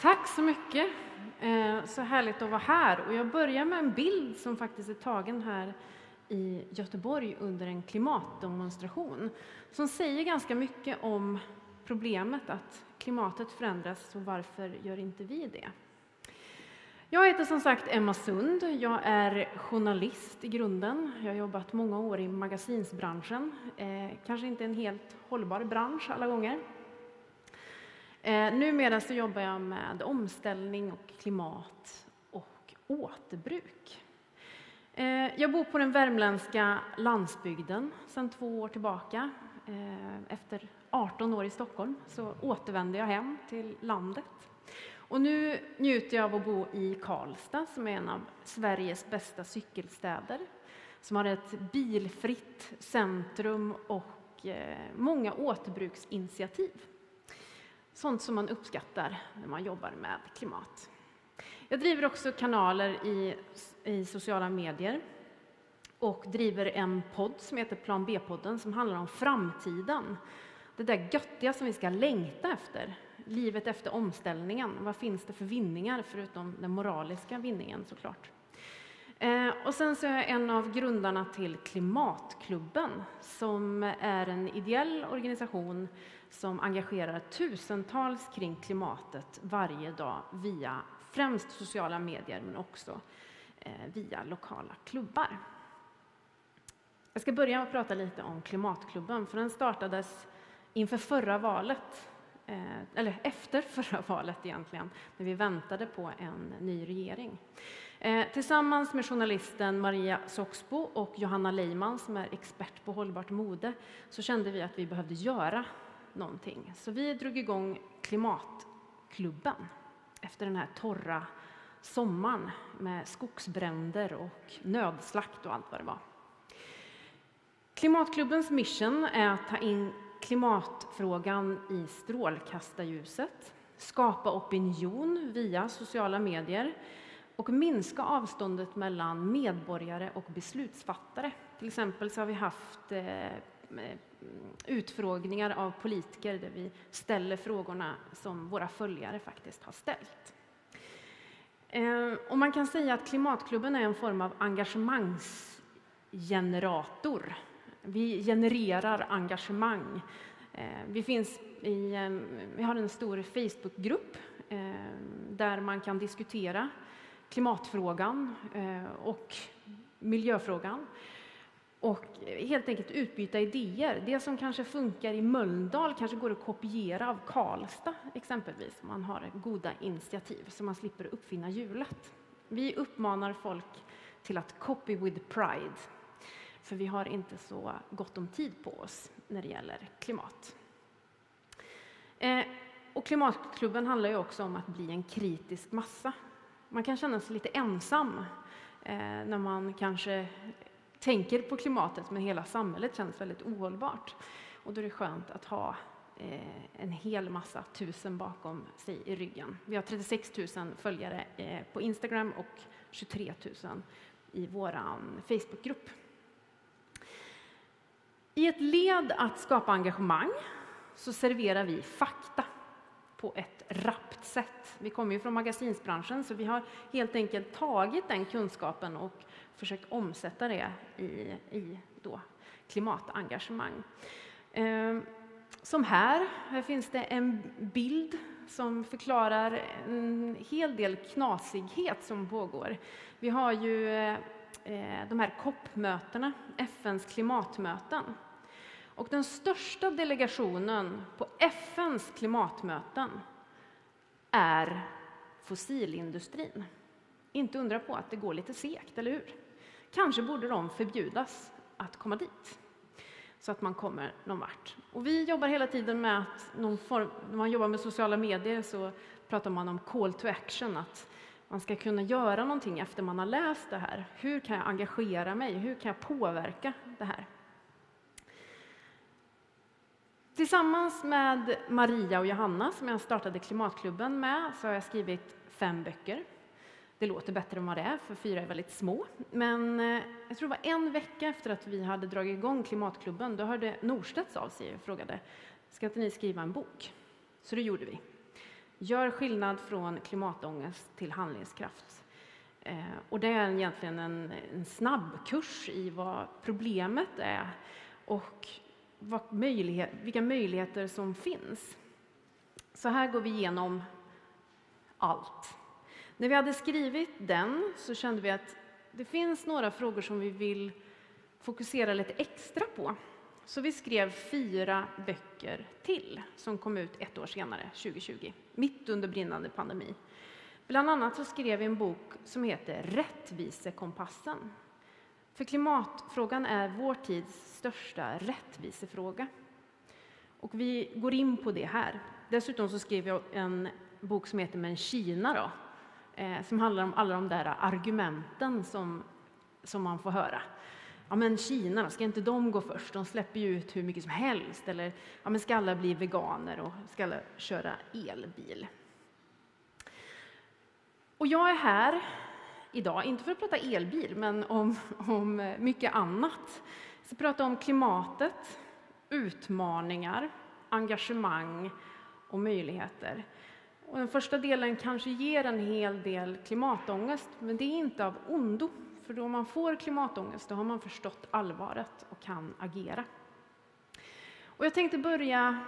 Tack så mycket. Eh, så härligt att vara här. Och jag börjar med en bild som faktiskt är tagen här i Göteborg under en klimatdemonstration som säger ganska mycket om problemet att klimatet förändras och varför gör inte vi det? Jag heter som sagt Emma Sund. Jag är journalist i grunden. Jag har jobbat många år i magasinsbranschen. Eh, kanske inte en helt hållbar bransch alla gånger. Eh, numera så jobbar jag med omställning och klimat och återbruk. Eh, jag bor på den värmländska landsbygden sedan två år tillbaka. Eh, efter 18 år i Stockholm så återvände jag hem till landet. Och nu njuter jag av att bo i Karlstad som är en av Sveriges bästa cykelstäder som har ett bilfritt centrum och eh, många återbruksinitiativ. Sånt som man uppskattar när man jobbar med klimat. Jag driver också kanaler i, i sociala medier och driver en podd som heter Plan B-podden som handlar om framtiden. Det där göttiga som vi ska längta efter, livet efter omställningen. Vad finns det för vinningar förutom den moraliska vinningen såklart? Eh, och sen så är jag en av grundarna till Klimatklubben som är en ideell organisation som engagerar tusentals kring klimatet varje dag via främst sociala medier men också eh, via lokala klubbar. Jag ska börja med att prata lite om Klimatklubben, för den startades inför förra valet, eh, eller efter förra valet egentligen, när vi väntade på en ny regering. Eh, tillsammans med journalisten Maria Soxbo och Johanna Leiman som är expert på hållbart mode så kände vi att vi behövde göra någonting. Så vi drog igång Klimatklubben efter den här torra sommaren med skogsbränder och nödslakt och allt vad det var. Klimatklubbens mission är att ta in klimatfrågan i strålkastarljuset, skapa opinion via sociala medier och minska avståndet mellan medborgare och beslutsfattare. Till exempel så har vi haft eh, utfrågningar av politiker där vi ställer frågorna som våra följare faktiskt har ställt. Ehm, och man kan säga att Klimatklubben är en form av engagemangsgenerator. Vi genererar engagemang. Ehm, vi, finns i, ehm, vi har en stor Facebookgrupp där man kan diskutera klimatfrågan eh, och miljöfrågan och helt enkelt utbyta idéer. Det som kanske funkar i Mölndal kanske går att kopiera av Karlstad exempelvis. Man har goda initiativ så man slipper uppfinna hjulet. Vi uppmanar folk till att copy with pride. För vi har inte så gott om tid på oss när det gäller klimat. Eh, och Klimatklubben handlar ju också om att bli en kritisk massa. Man kan känna sig lite ensam eh, när man kanske tänker på klimatet, men hela samhället känns väldigt ohållbart. Och då är det skönt att ha eh, en hel massa tusen bakom sig i ryggen. Vi har 36 000 följare eh, på Instagram och 23 000 i vår Facebookgrupp. I ett led att skapa engagemang så serverar vi fakta på ett rappt sätt. Vi kommer ju från magasinsbranschen så vi har helt enkelt tagit den kunskapen och försökt omsätta det i, i då klimatengagemang. Ehm, som här, här finns det en bild som förklarar en hel del knasighet som pågår. Vi har ju eh, de här COP-mötena, FNs klimatmöten. Och den största delegationen på FNs klimatmöten är fossilindustrin. Inte undra på att det går lite segt, eller hur? Kanske borde de förbjudas att komma dit så att man kommer någon vart. Och vi jobbar hela tiden med att, någon form, när man jobbar med sociala medier så pratar man om call to action, att man ska kunna göra någonting efter man har läst det här. Hur kan jag engagera mig? Hur kan jag påverka det här? Tillsammans med Maria och Johanna, som jag startade Klimatklubben med, så har jag skrivit fem böcker det låter bättre än vad det är, för fyra är väldigt små. Men eh, jag tror det var en vecka efter att vi hade dragit igång Klimatklubben, då hörde Norstedts av sig och frågade ska inte ni skriva en bok? Så det gjorde vi. Gör skillnad från klimatångest till handlingskraft. Eh, och det är egentligen en, en snabbkurs i vad problemet är och möjlighet, vilka möjligheter som finns. Så här går vi igenom allt. När vi hade skrivit den så kände vi att det finns några frågor som vi vill fokusera lite extra på. Så vi skrev fyra böcker till som kom ut ett år senare, 2020, mitt under brinnande pandemi. Bland annat så skrev vi en bok som heter Rättvisekompassen. För klimatfrågan är vår tids största rättvisefråga. Och vi går in på det här. Dessutom så skrev jag en bok som heter Men Kina då, eh, som handlar om alla de där argumenten som, som man får höra. Ja, men Kina, ska inte de gå först? De släpper ju ut hur mycket som helst. Eller ja, men ska alla bli veganer och ska alla köra elbil? Och jag är här idag, inte för att prata elbil, men om, om eh, mycket annat. Jag ska prata om klimatet, utmaningar, engagemang och möjligheter. Och den första delen kanske ger en hel del klimatångest, men det är inte av ondo. För då man får klimatångest, då har man förstått allvaret och kan agera. Och jag tänkte börja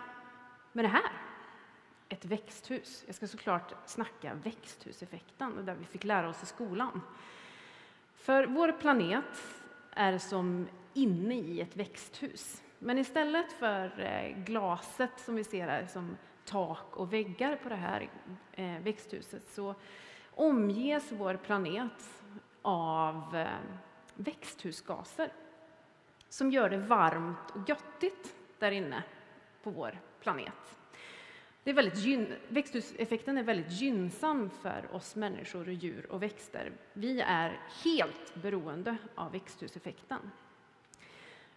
med det här. Ett växthus. Jag ska såklart snacka växthuseffekten, där vi fick lära oss i skolan. För vår planet är som inne i ett växthus. Men istället för eh, glaset som vi ser här som tak och väggar på det här eh, växthuset så omges vår planet av eh, växthusgaser som gör det varmt och göttigt där inne på vår planet. Det är väldigt växthuseffekten är väldigt gynnsam för oss människor, och djur och växter. Vi är helt beroende av växthuseffekten.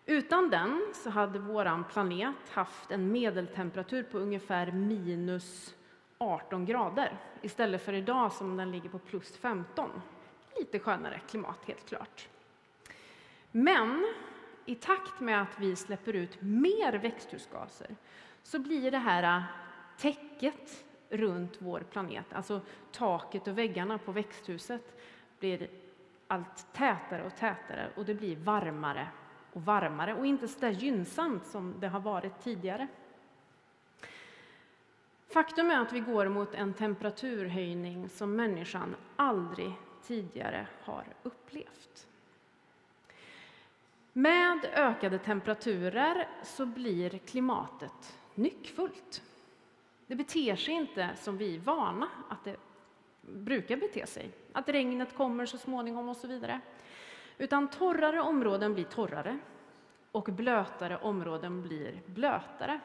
Utan den så hade vår planet haft en medeltemperatur på ungefär minus 18 grader istället för idag som den ligger på plus 15. Lite skönare klimat, helt klart. Men i takt med att vi släpper ut mer växthusgaser så blir det här äh, täcket runt vår planet, alltså taket och väggarna på växthuset, blir allt tätare och tätare och det blir varmare och varmare och inte så där gynnsamt som det har varit tidigare. Faktum är att vi går mot en temperaturhöjning som människan aldrig tidigare har upplevt. Med ökade temperaturer så blir klimatet nyckfullt. Det beter sig inte som vi är vana att det brukar bete sig. Att regnet kommer så småningom och så vidare. Utan torrare områden blir torrare och blötare områden blir blötare.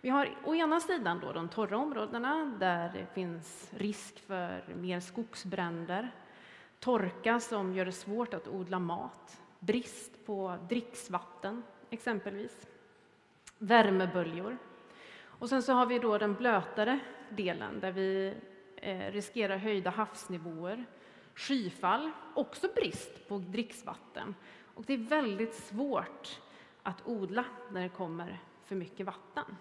Vi har å ena sidan då de torra områdena där det finns risk för mer skogsbränder, torka som gör det svårt att odla mat, brist på dricksvatten exempelvis, värmeböljor. Och sen så har vi då den blötare delen där vi eh, riskerar höjda havsnivåer, skyfall, också brist på dricksvatten. Och det är väldigt svårt att odla när det kommer för mycket vatten.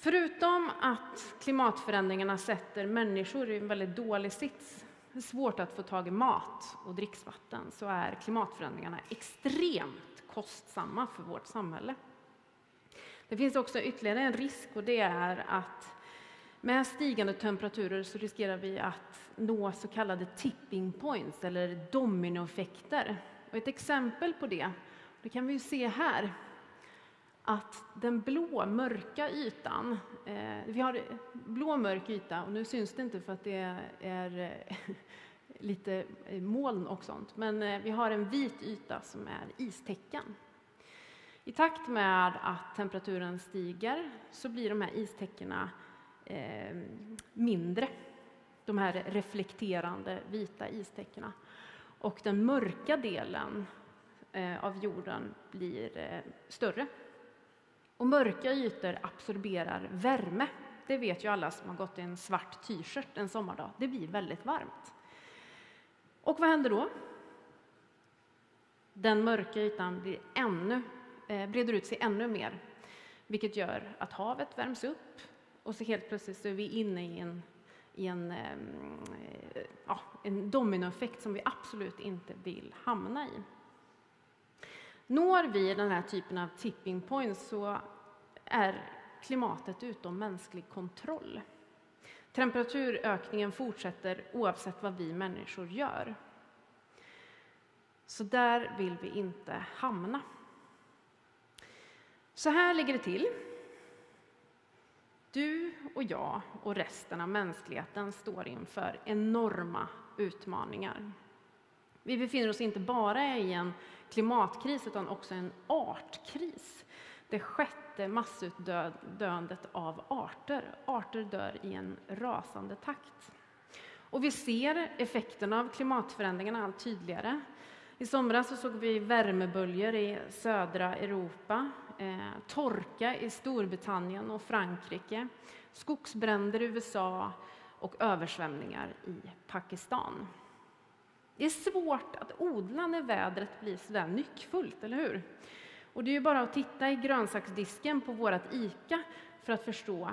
Förutom att klimatförändringarna sätter människor i en väldigt dålig sits, det är svårt att få tag i mat och dricksvatten, så är klimatförändringarna extremt kostsamma för vårt samhälle. Det finns också ytterligare en risk och det är att med stigande temperaturer så riskerar vi att nå så kallade tipping points eller dominoeffekter. Och ett exempel på det, det kan vi ju se här, att den blå mörka ytan, eh, vi har blå mörk yta och nu syns det inte för att det är eh, lite eh, moln och sånt, men eh, vi har en vit yta som är istäcken. I takt med att temperaturen stiger så blir de här istäckena eh, mindre, de här reflekterande vita istäckena. Och den mörka delen eh, av jorden blir eh, större. Och mörka ytor absorberar värme. Det vet ju alla som har gått i en svart t-shirt en sommardag. Det blir väldigt varmt. Och vad händer då? Den mörka ytan blir ännu, Eh, breder ut sig ännu mer. vilket gör att havet värms upp och så helt plötsligt så är vi inne i en, i en, ehm, eh, ja, en dominoeffekt som vi absolut inte vill hamna i. Når vi den här typen av tipping points så är klimatet utom mänsklig kontroll. Temperaturökningen fortsätter oavsett vad vi människor gör. Så där vill vi inte hamna. Så här ligger det till. Du och jag och resten av mänskligheten står inför enorma utmaningar. Vi befinner oss inte bara i en klimatkris utan också en artkris. Det sjätte massutdöendet av arter. Arter dör i en rasande takt. Och vi ser effekterna av klimatförändringarna allt tydligare. I somras så såg vi värmeböljor i södra Europa, eh, torka i Storbritannien och Frankrike, skogsbränder i USA och översvämningar i Pakistan. Det är svårt att odla när vädret blir så där nyckfullt, eller hur? Och det är ju bara att titta i grönsaksdisken på vårt ICA för att förstå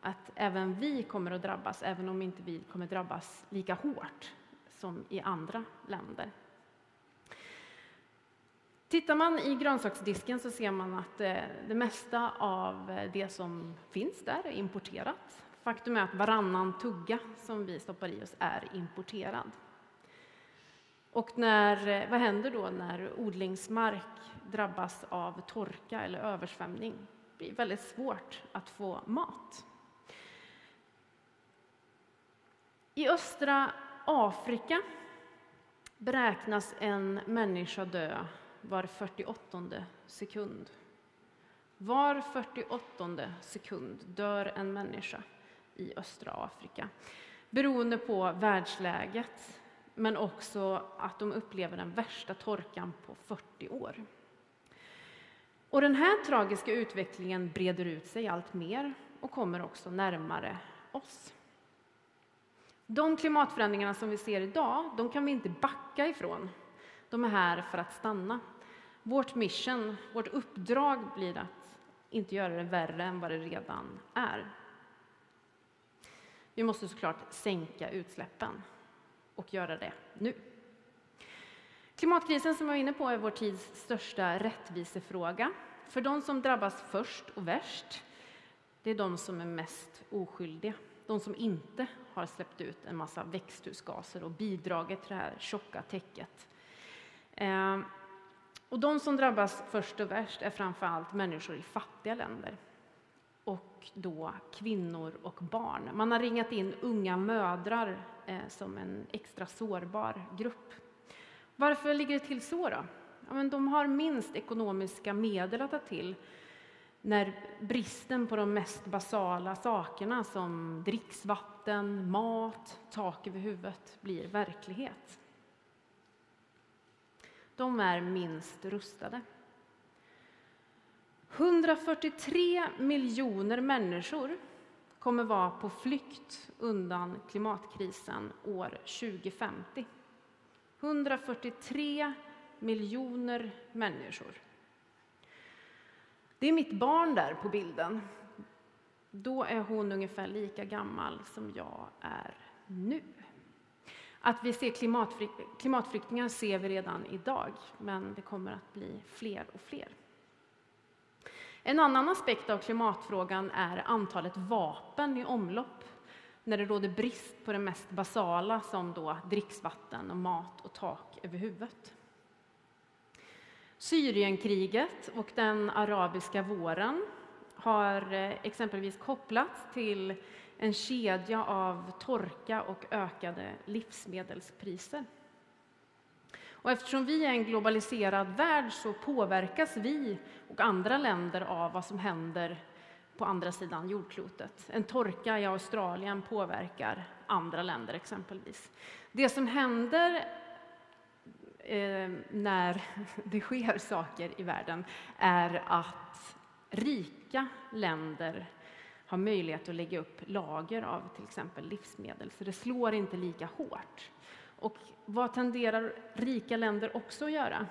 att även vi kommer att drabbas, även om inte vi kommer att drabbas lika hårt som i andra länder. Tittar man i grönsaksdisken så ser man att eh, det mesta av eh, det som finns där är importerat. Faktum är att varannan tugga som vi stoppar i oss är importerad. Och när, eh, vad händer då när odlingsmark drabbas av torka eller översvämning? Det blir väldigt svårt att få mat. I östra Afrika beräknas en människa dö var 48 sekund. Var 48 sekund dör en människa i östra Afrika beroende på världsläget men också att de upplever den värsta torkan på 40 år. Och den här tragiska utvecklingen breder ut sig allt mer och kommer också närmare oss. De klimatförändringarna som vi ser idag, de kan vi inte backa ifrån. De är här för att stanna. Vårt mission, vårt uppdrag blir att inte göra det värre än vad det redan är. Vi måste såklart sänka utsläppen och göra det nu. Klimatkrisen som jag var inne på är vår tids största rättvisefråga. För de som drabbas först och värst, det är de som är mest oskyldiga. De som inte har släppt ut en massa växthusgaser och bidragit till det här tjocka täcket. Ehm, och de som drabbas först och värst är framför allt människor i fattiga länder och då kvinnor och barn. Man har ringat in unga mödrar eh, som en extra sårbar grupp. Varför ligger det till så? Då? Ja, men de har minst ekonomiska medel att ta till när bristen på de mest basala sakerna som dricksvatten, mat, tak över huvudet blir verklighet. De är minst rustade. 143 miljoner människor kommer vara på flykt undan klimatkrisen år 2050. 143 miljoner människor. Det är mitt barn där på bilden. Då är hon ungefär lika gammal som jag är nu. Att vi ser klimatflyktingar ser vi redan idag, men det kommer att bli fler och fler. En annan aspekt av klimatfrågan är antalet vapen i omlopp när det råder brist på det mest basala som då dricksvatten, och mat och tak över huvudet. Syrienkriget och den arabiska våren har eh, exempelvis kopplats till en kedja av torka och ökade livsmedelspriser. Och eftersom vi är en globaliserad värld så påverkas vi och andra länder av vad som händer på andra sidan jordklotet. En torka i Australien påverkar andra länder exempelvis. Det som händer eh, när det sker saker i världen är att rika länder har möjlighet att lägga upp lager av till exempel livsmedel, så det slår inte lika hårt. Och vad tenderar rika länder också att göra?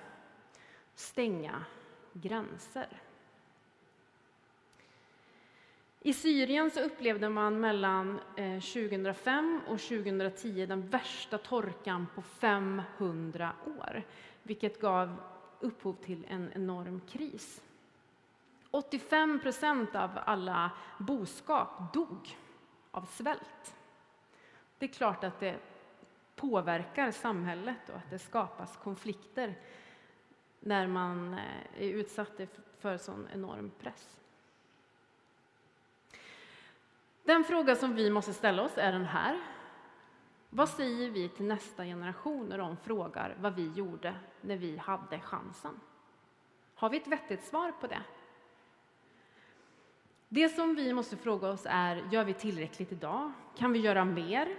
Stänga gränser. I Syrien så upplevde man mellan eh, 2005 och 2010 den värsta torkan på 500 år, vilket gav upphov till en enorm kris. 85 procent av alla boskap dog av svält. Det är klart att det påverkar samhället och att det skapas konflikter när man eh, är utsatt för sån enorm press. Den fråga som vi måste ställa oss är den här. Vad säger vi till nästa generation när de frågar vad vi gjorde när vi hade chansen? Har vi ett vettigt svar på det? Det som vi måste fråga oss är, gör vi tillräckligt idag? Kan vi göra mer?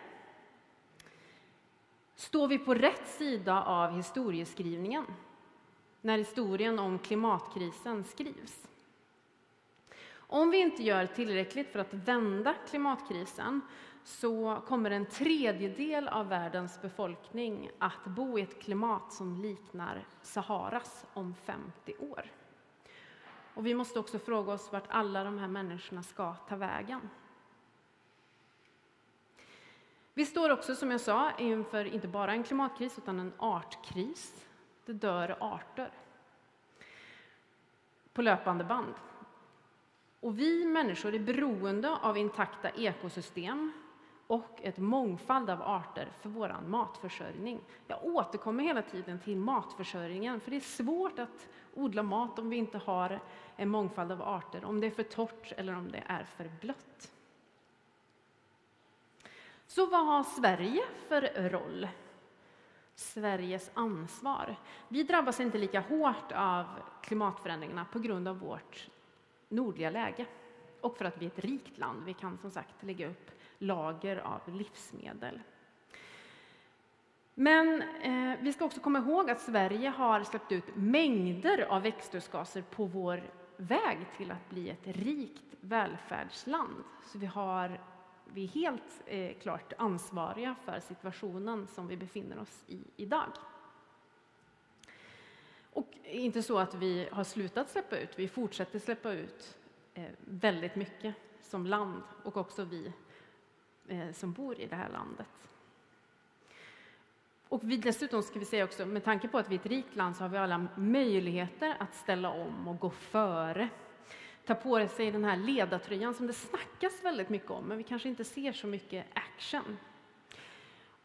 Står vi på rätt sida av historieskrivningen när historien om klimatkrisen skrivs? Om vi inte gör tillräckligt för att vända klimatkrisen så kommer en tredjedel av världens befolkning att bo i ett klimat som liknar Saharas om 50 år. Och vi måste också fråga oss vart alla de här människorna ska ta vägen. Vi står också, som jag sa, inför inte bara en klimatkris utan en artkris. Det dör arter på löpande band. Och vi människor är beroende av intakta ekosystem och ett mångfald av arter för vår matförsörjning. Jag återkommer hela tiden till matförsörjningen, för det är svårt att odla mat om vi inte har en mångfald av arter, om det är för torrt eller om det är för blött. Så vad har Sverige för roll? Sveriges ansvar. Vi drabbas inte lika hårt av klimatförändringarna på grund av vårt nordliga läge och för att vi är ett rikt land. Vi kan som sagt lägga upp lager av livsmedel. Men eh, vi ska också komma ihåg att Sverige har släppt ut mängder av växthusgaser på vår väg till att bli ett rikt välfärdsland. Så vi, har, vi är helt eh, klart ansvariga för situationen som vi befinner oss i idag. Och inte så att vi har slutat släppa ut, vi fortsätter släppa ut eh, väldigt mycket som land och också vi eh, som bor i det här landet. Och vi, dessutom ska vi säga också, med tanke på att vi är ett rikt land så har vi alla möjligheter att ställa om och gå före. Ta på sig den här ledartröjan som det snackas väldigt mycket om, men vi kanske inte ser så mycket action.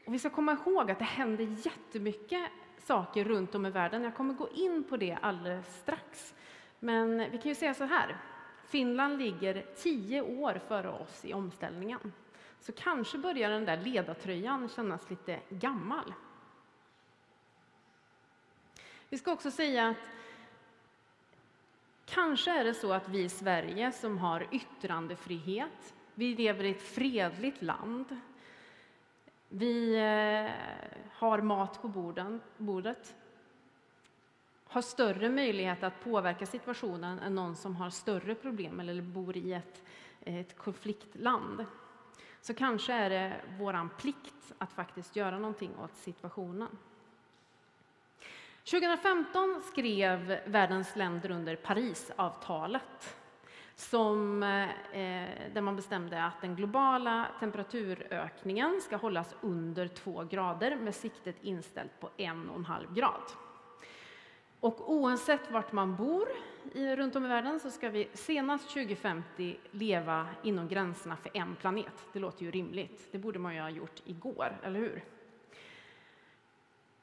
Och vi ska komma ihåg att det händer jättemycket saker runt om i världen. Jag kommer gå in på det alldeles strax. Men vi kan ju säga så här. Finland ligger tio år före oss i omställningen. Så kanske börjar den där ledartröjan kännas lite gammal. Vi ska också säga att kanske är det så att vi i Sverige som har yttrandefrihet, vi lever i ett fredligt land, vi eh, har mat på borden, bordet, har större möjlighet att påverka situationen än någon som har större problem eller bor i ett, ett konfliktland. Så kanske är det vår plikt att faktiskt göra någonting åt situationen. 2015 skrev världens länder under Parisavtalet som, eh, där man bestämde att den globala temperaturökningen ska hållas under 2 grader med siktet inställt på 1,5 grad. Och oavsett vart man bor i, runt om i världen så ska vi senast 2050 leva inom gränserna för en planet. Det låter ju rimligt. Det borde man ju ha gjort igår, eller hur?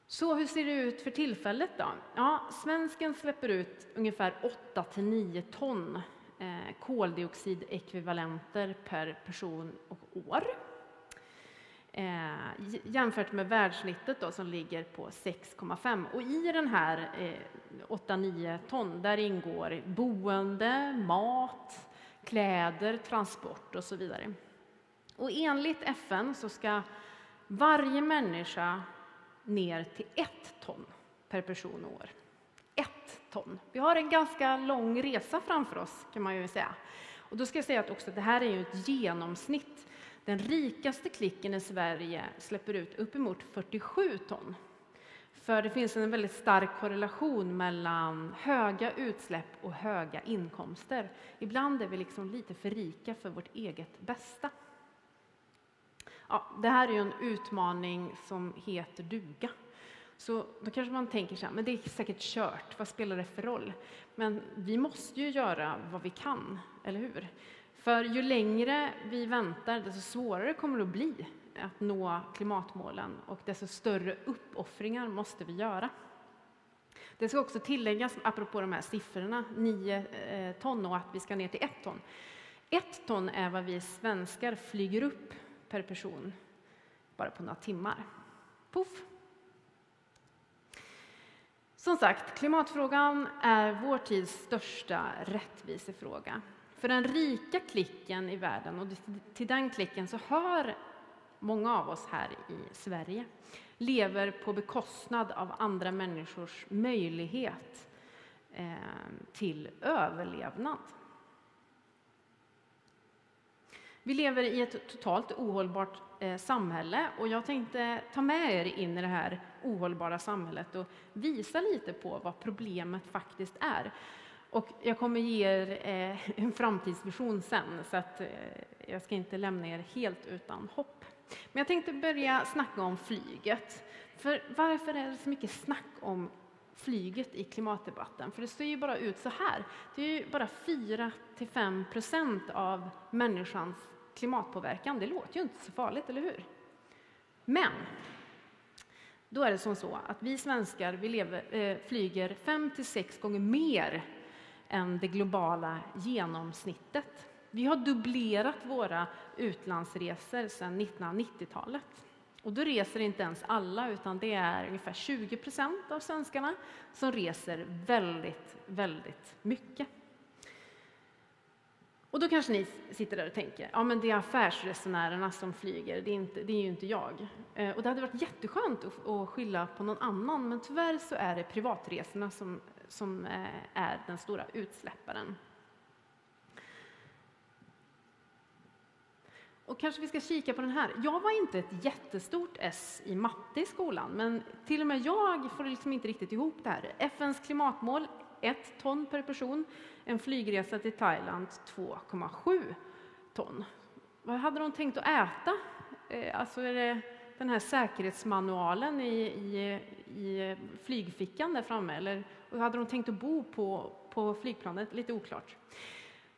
Så hur ser det ut för tillfället då? Ja, svensken släpper ut ungefär 8 till 9 ton eh, koldioxidekvivalenter per person och år. Eh, jämfört med världssnittet då, som ligger på 6,5. Och i den här eh, 8-9 ton, där ingår boende, mat, kläder, transport och så vidare. Och enligt FN så ska varje människa ner till ett ton per person och år. Ett ton. Vi har en ganska lång resa framför oss kan man ju säga. Och då ska jag säga att också det här är ju ett genomsnitt. Den rikaste klicken i Sverige släpper ut uppemot 47 ton. För det finns en väldigt stark korrelation mellan höga utsläpp och höga inkomster. Ibland är vi liksom lite för rika för vårt eget bästa. Ja, det här är ju en utmaning som heter duga. Så då kanske man tänker så här, men det är säkert kört, vad spelar det för roll? Men vi måste ju göra vad vi kan, eller hur? För ju längre vi väntar, desto svårare kommer det att bli att nå klimatmålen och desto större uppoffringar måste vi göra. Det ska också tilläggas, apropå de här siffrorna, 9 eh, ton och att vi ska ner till 1 ton. 1 ton är vad vi svenskar flyger upp per person bara på några timmar. Puff! Som sagt, klimatfrågan är vår tids största rättvisefråga. För den rika klicken i världen, och till den klicken så hör många av oss här i Sverige, lever på bekostnad av andra människors möjlighet eh, till överlevnad. Vi lever i ett totalt ohållbart eh, samhälle och jag tänkte ta med er in i det här ohållbara samhället och visa lite på vad problemet faktiskt är. Och jag kommer ge er eh, en framtidsvision sen, så att eh, jag ska inte lämna er helt utan hopp. Men jag tänkte börja snacka om flyget. För varför är det så mycket snack om flyget i klimatdebatten? För det ser ju bara ut så här. Det är ju bara 4 5 procent av människans klimatpåverkan. Det låter ju inte så farligt, eller hur? Men då är det som så att vi svenskar vi lever, eh, flyger fem till sex gånger mer än det globala genomsnittet. Vi har dubblerat våra utlandsresor sedan 1990-talet. Och då reser inte ens alla, utan det är ungefär 20 procent av svenskarna som reser väldigt, väldigt mycket. Och då kanske ni sitter där och tänker, ja men det är affärsresenärerna som flyger, det är, inte, det är ju inte jag. Eh, och det hade varit jätteskönt att, att skylla på någon annan, men tyvärr så är det privatresorna som, som eh, är den stora utsläpparen. Och kanske vi ska kika på den här. Jag var inte ett jättestort S i matte i skolan, men till och med jag får liksom inte riktigt ihop det här. FNs klimatmål, ett ton per person. En flygresa till Thailand, 2,7 ton. Vad hade de tänkt att äta? Eh, alltså är det den här säkerhetsmanualen i, i, i flygfickan där framme? Eller hade de tänkt att bo på, på flygplanet? Lite oklart.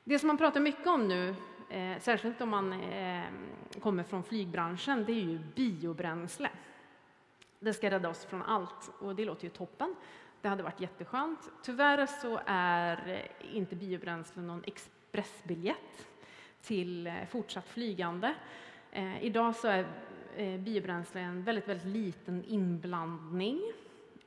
Det som man pratar mycket om nu eh, särskilt om man eh, kommer från flygbranschen, det är ju biobränsle. Det ska rädda oss från allt och det låter ju toppen. Det hade varit jätteskönt. Tyvärr så är eh, inte biobränsle någon expressbiljett till eh, fortsatt flygande. Eh, idag så är eh, biobränsle en väldigt, väldigt liten inblandning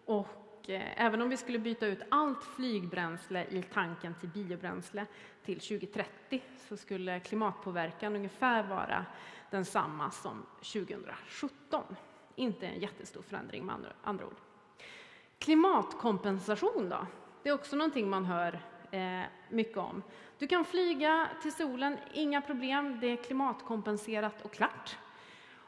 och Eh, även om vi skulle byta ut allt flygbränsle i tanken till biobränsle till 2030 så skulle klimatpåverkan ungefär vara densamma som 2017. Inte en jättestor förändring med andra, andra ord. Klimatkompensation då? Det är också någonting man hör eh, mycket om. Du kan flyga till solen, inga problem, det är klimatkompenserat och klart.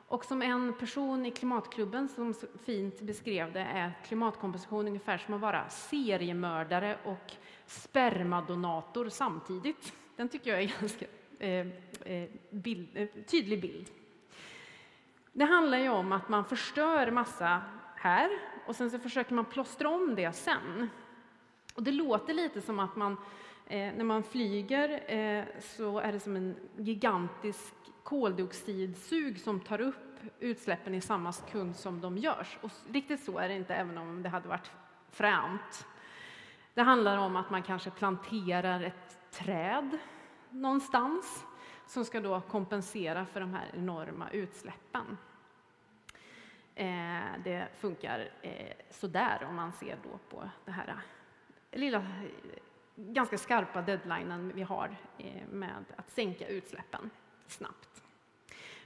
Och som en person i Klimatklubben som så fint beskrev det är klimatkompensation ungefär som att vara seriemördare och spermadonator samtidigt. Den tycker jag är en ganska eh, eh, bild, eh, tydlig bild. Det handlar ju om att man förstör massa här och sen så försöker man plåstra om det sen. Och det låter lite som att man Eh, när man flyger eh, så är det som en gigantisk koldioxidsug som tar upp utsläppen i samma sekund som de görs. Och riktigt så är det inte, även om det hade varit främt. Det handlar om att man kanske planterar ett träd någonstans som ska då kompensera för de här enorma utsläppen. Eh, det funkar eh, sådär om man ser då på det här eh, lilla eh, ganska skarpa deadlinen vi har eh, med att sänka utsläppen snabbt.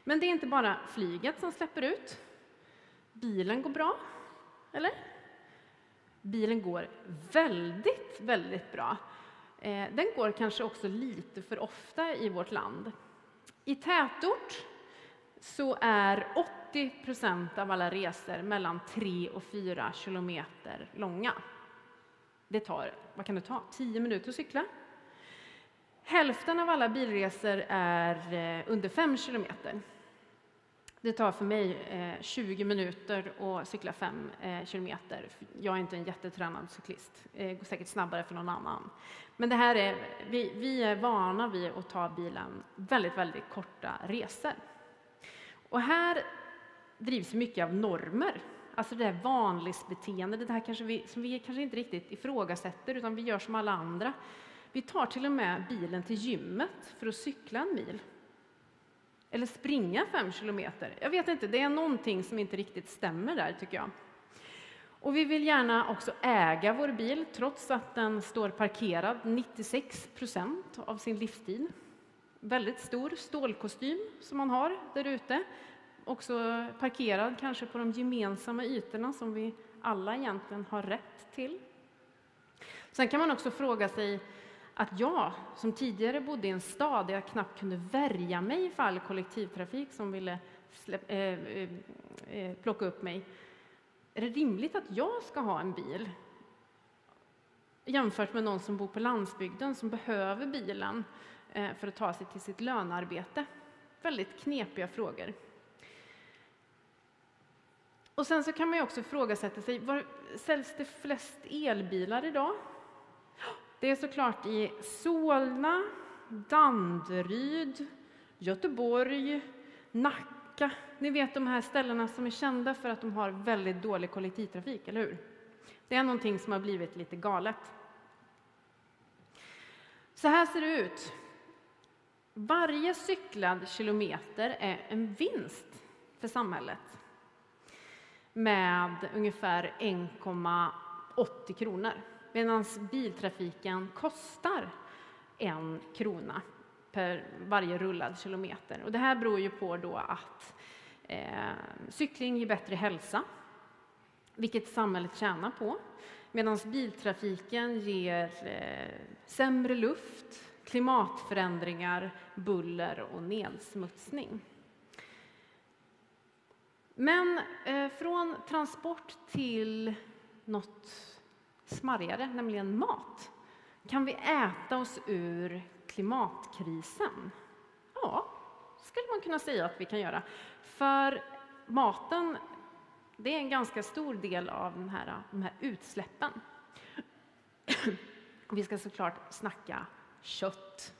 Men det är inte bara flyget som släpper ut. Bilen går bra, eller? Bilen går väldigt, väldigt bra. Eh, den går kanske också lite för ofta i vårt land. I tätort så är 80 procent av alla resor mellan 3 och 4 kilometer långa. Det tar, vad kan det ta, 10 minuter att cykla. Hälften av alla bilresor är eh, under 5 kilometer. Det tar för mig eh, 20 minuter att cykla 5 eh, kilometer. Jag är inte en jättetränad cyklist. Det går säkert snabbare för någon annan. Men det här är, vi, vi är vana vid att ta bilen väldigt, väldigt korta resor. Och här drivs mycket av normer. Alltså det där vanlighetsbeteendet, det här kanske vi, som vi kanske inte riktigt ifrågasätter, utan vi gör som alla andra. Vi tar till och med bilen till gymmet för att cykla en mil. Eller springa fem kilometer. Jag vet inte, det är någonting som inte riktigt stämmer där tycker jag. Och vi vill gärna också äga vår bil trots att den står parkerad 96 procent av sin livstid. Väldigt stor stålkostym som man har där ute. Också parkerad kanske på de gemensamma ytorna som vi alla egentligen har rätt till. Sen kan man också fråga sig att jag, som tidigare bodde i en stad där jag knappt kunde värja mig för all kollektivtrafik som ville släpp, eh, eh, eh plocka upp mig, är det rimligt att jag ska ha en bil jämfört med någon som bor på landsbygden som behöver bilen eh, för att ta sig till sitt lönearbete? Väldigt knepiga frågor. Och sen så kan man ju också ifrågasätta sig, var säljs det flest elbilar idag? Det är såklart i Solna, Danderyd, Göteborg, Nacka. Ni vet de här ställena som är kända för att de har väldigt dålig kollektivtrafik, eller hur? Det är någonting som har blivit lite galet. Så här ser det ut. Varje cyklad kilometer är en vinst för samhället med ungefär 1,80 kronor medan biltrafiken kostar en krona per varje rullad kilometer. Och det här beror ju på då att eh, cykling ger bättre hälsa, vilket samhället tjänar på, medan biltrafiken ger eh, sämre luft, klimatförändringar, buller och nedsmutsning. Men eh, från transport till något smarrigare, nämligen mat. Kan vi äta oss ur klimatkrisen? Ja, skulle man kunna säga att vi kan göra. För maten, det är en ganska stor del av den här, de här utsläppen. vi ska såklart snacka kött.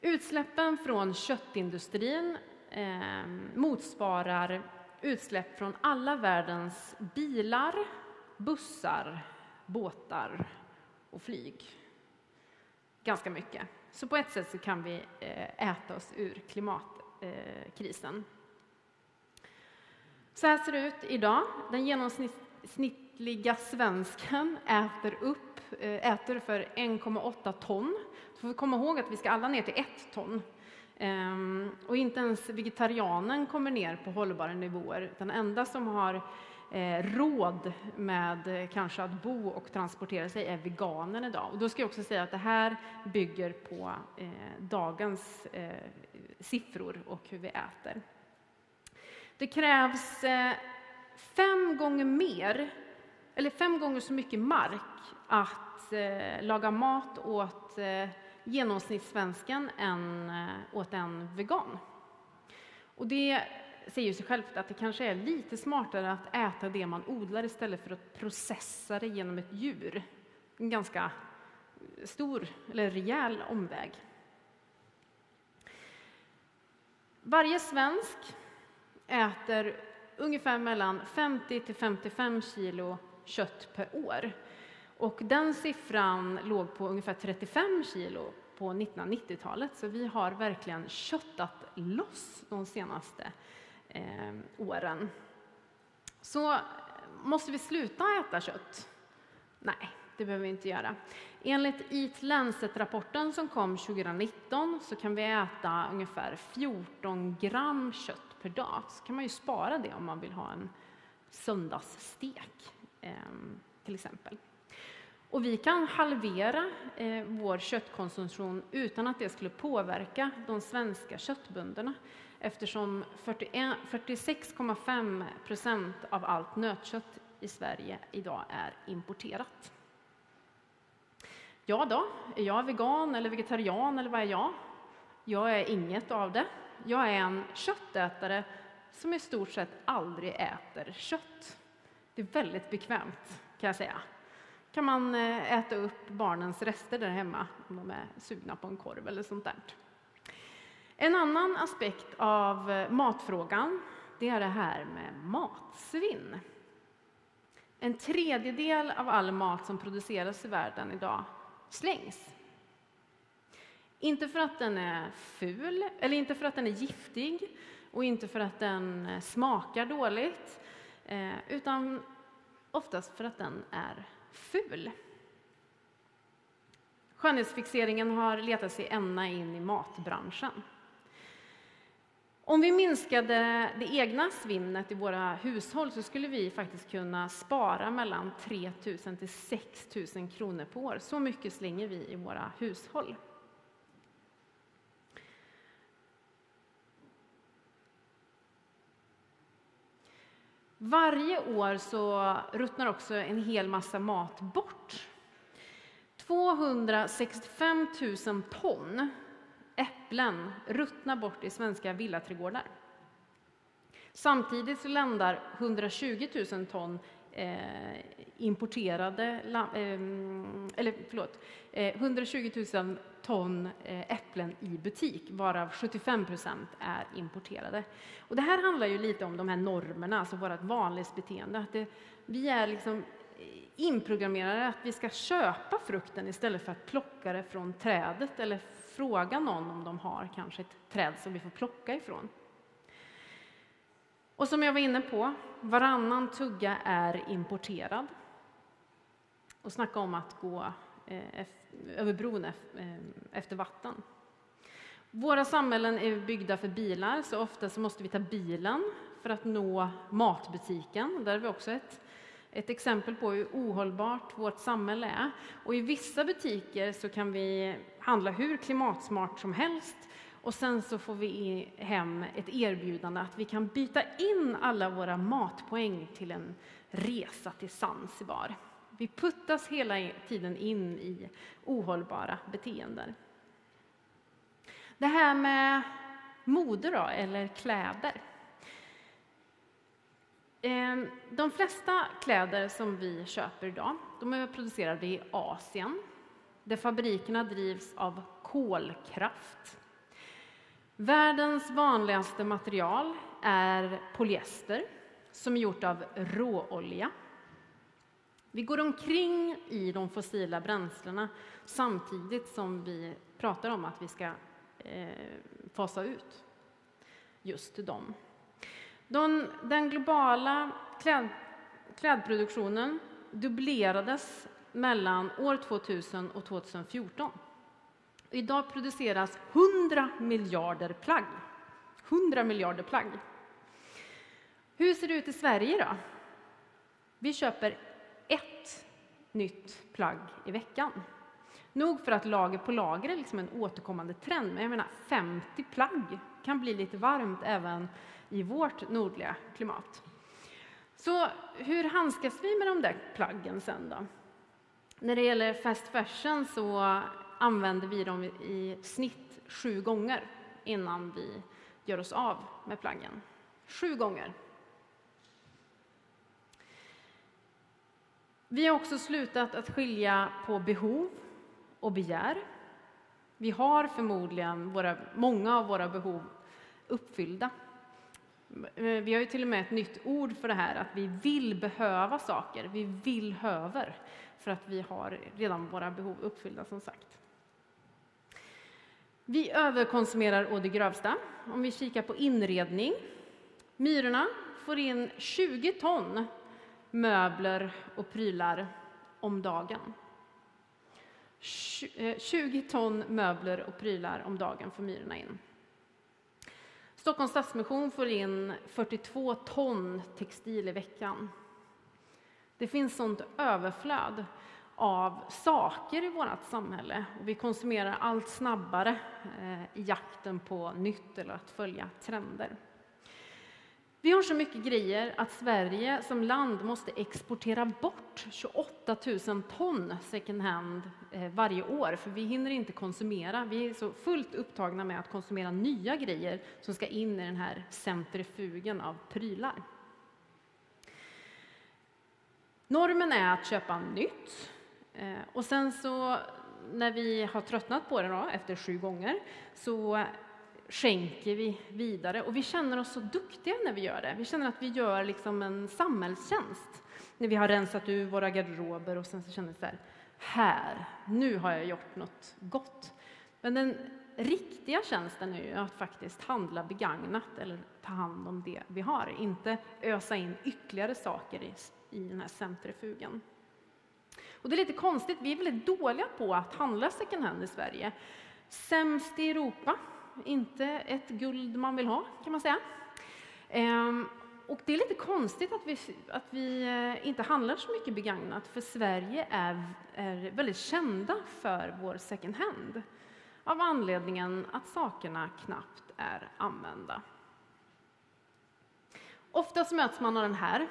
Utsläppen från köttindustrin eh, motsvarar utsläpp från alla världens bilar, bussar, båtar och flyg. Ganska mycket. Så på ett sätt så kan vi eh, äta oss ur klimatkrisen. Eh, så här ser det ut idag. Den genomsnittliga svensken äter, upp, eh, äter för 1,8 ton. Så får vi komma ihåg att vi ska alla ner till ett ton. Ehm, och inte ens vegetarianen kommer ner på hållbara nivåer. Den enda som har eh, råd med eh, kanske att bo och transportera sig är veganen idag. Och då ska jag också säga att det här bygger på eh, dagens siffror och hur vi äter. Det krävs fem gånger mer, eller fem gånger så mycket mark att laga mat åt genomsnittssvensken än eh, åt en vegan. Och det säger sig självt att det kanske är lite smartare att äta det man odlar istället för att processa det genom ett djur. En ganska stor, eller rejäl omväg. Varje svensk äter ungefär mellan 50 till 55 kilo kött per år. Och den siffran låg på ungefär 35 kilo på 1990-talet, så vi har verkligen köttat loss de senaste eh, åren. Så eh, måste vi sluta äta kött? Nej, det behöver vi inte göra. Enligt Eat Lancet-rapporten som kom 2019 så kan vi äta ungefär 14 gram kött per dag. Så kan man ju spara det om man vill ha en söndagsstek, eh, till exempel. Och vi kan halvera eh, vår köttkonsumtion utan att det skulle påverka de svenska köttbönderna eftersom 46,5 procent av allt nötkött i Sverige idag är importerat. Ja då, är jag vegan eller vegetarian eller vad är jag? Jag är inget av det. Jag är en köttätare som i stort sett aldrig äter kött. Det är väldigt bekvämt kan jag säga. Kan man eh, äta upp barnens rester där hemma om de är sugna på en korv eller sånt där. En annan aspekt av eh, matfrågan det är det här med matsvinn. En tredjedel av all mat som produceras i världen idag slängs. Inte för att den är ful, eller inte för att den är giftig och inte för att den eh, smakar dåligt, utan oftast för att den är ful. Skönhetsfixeringen har letat sig ända in i matbranschen. Om vi minskade det egna svinnet i våra hushåll så skulle vi faktiskt kunna spara mellan 3 000 till 6 000 kronor per år. Så mycket slänger vi i våra hushåll. Varje år så ruttnar också en hel massa mat bort. 265 000 ton äpplen ruttnar bort i svenska villaträdgårdar. Samtidigt så landar 120 000 ton eh, importerade, eh, eller förlåt, eh, 120 000 ton eh, äpplen i butik, varav 75 procent är importerade. Och det här handlar ju lite om de här normerna, alltså vårt vanlighetsbeteende. Att det, vi är liksom eh, inprogrammerade att vi ska köpa frukten istället för att plocka det från trädet eller fråga någon om de har kanske ett träd som vi får plocka ifrån. Och som jag var inne på, varannan tugga är importerad. Och snacka om att gå eh, över bron eh, efter vatten. Våra samhällen är byggda för bilar, så ofta så måste vi ta bilen för att nå matbutiken. Där är vi också ett ett exempel på hur ohållbart vårt samhälle är. Och I vissa butiker så kan vi handla hur klimatsmart som helst och sen så får vi hem ett erbjudande att vi kan byta in alla våra matpoäng till en resa till Zanzibar. Vi puttas hela tiden in i ohållbara beteenden. Det här med mode då, eller kläder. Ehm, de flesta kläder som vi köper idag de är producerade i Asien där fabrikerna drivs av kolkraft. Världens vanligaste material är polyester som är gjort av råolja. Vi går omkring i de fossila bränslena samtidigt som vi pratar om att vi ska eh, fasa ut just dem. Den, den globala kläd, klädproduktionen dubblerades mellan år 2000 och 2014. Idag produceras 100 miljarder plagg. 100 miljarder plagg. Hur ser det ut i Sverige då? Vi köper ett nytt plagg i veckan. Nog för att lager på lager är liksom en återkommande trend, men jag menar 50 plagg kan bli lite varmt även i vårt nordliga klimat. Så hur handskas vi med de där plaggen sen då? När det gäller fast fashion så använder vi dem i snitt sju gånger innan vi gör oss av med plaggen. Sju gånger. Vi har också slutat att skilja på behov och begär. Vi har förmodligen våra, många av våra behov uppfyllda vi har ju till och med ett nytt ord för det här, att vi vill behöva saker. Vi vill höver, för att vi har redan våra behov uppfyllda, som sagt. Vi överkonsumerar å det grövsta. Om vi kikar på inredning. Myrorna får in 20 ton möbler och prylar om dagen. 20 eh, ton möbler och prylar om dagen får myrorna in. Stockholms Stadsmission får in 42 ton textil i veckan. Det finns sånt överflöd av saker i vårt samhälle och vi konsumerar allt snabbare eh, i jakten på nytt eller att följa trender. Vi har så mycket grejer att Sverige som land måste exportera bort 28 000 ton second hand eh, varje år, för vi hinner inte konsumera. Vi är så fullt upptagna med att konsumera nya grejer som ska in i den här centrifugen av prylar. Normen är att köpa nytt. Eh, och sen så när vi har tröttnat på det då, efter sju gånger så skänker vi vidare och vi känner oss så duktiga när vi gör det. Vi känner att vi gör liksom en samhällstjänst när vi har rensat ur våra garderober och sen så känner vi så här, här, nu har jag gjort något gott. Men den riktiga tjänsten är ju att faktiskt handla begagnat eller ta hand om det vi har, inte ösa in ytterligare saker i, i den här centrifugen. Och det är lite konstigt, vi är väldigt dåliga på att handla second hand i Sverige. Sämst i Europa, inte ett guld man vill ha kan man säga. Ehm, och det är lite konstigt att vi, att vi eh, inte handlar så mycket begagnat, för Sverige är, är väldigt kända för vår second hand av anledningen att sakerna knappt är använda. Oftast möts man av den här.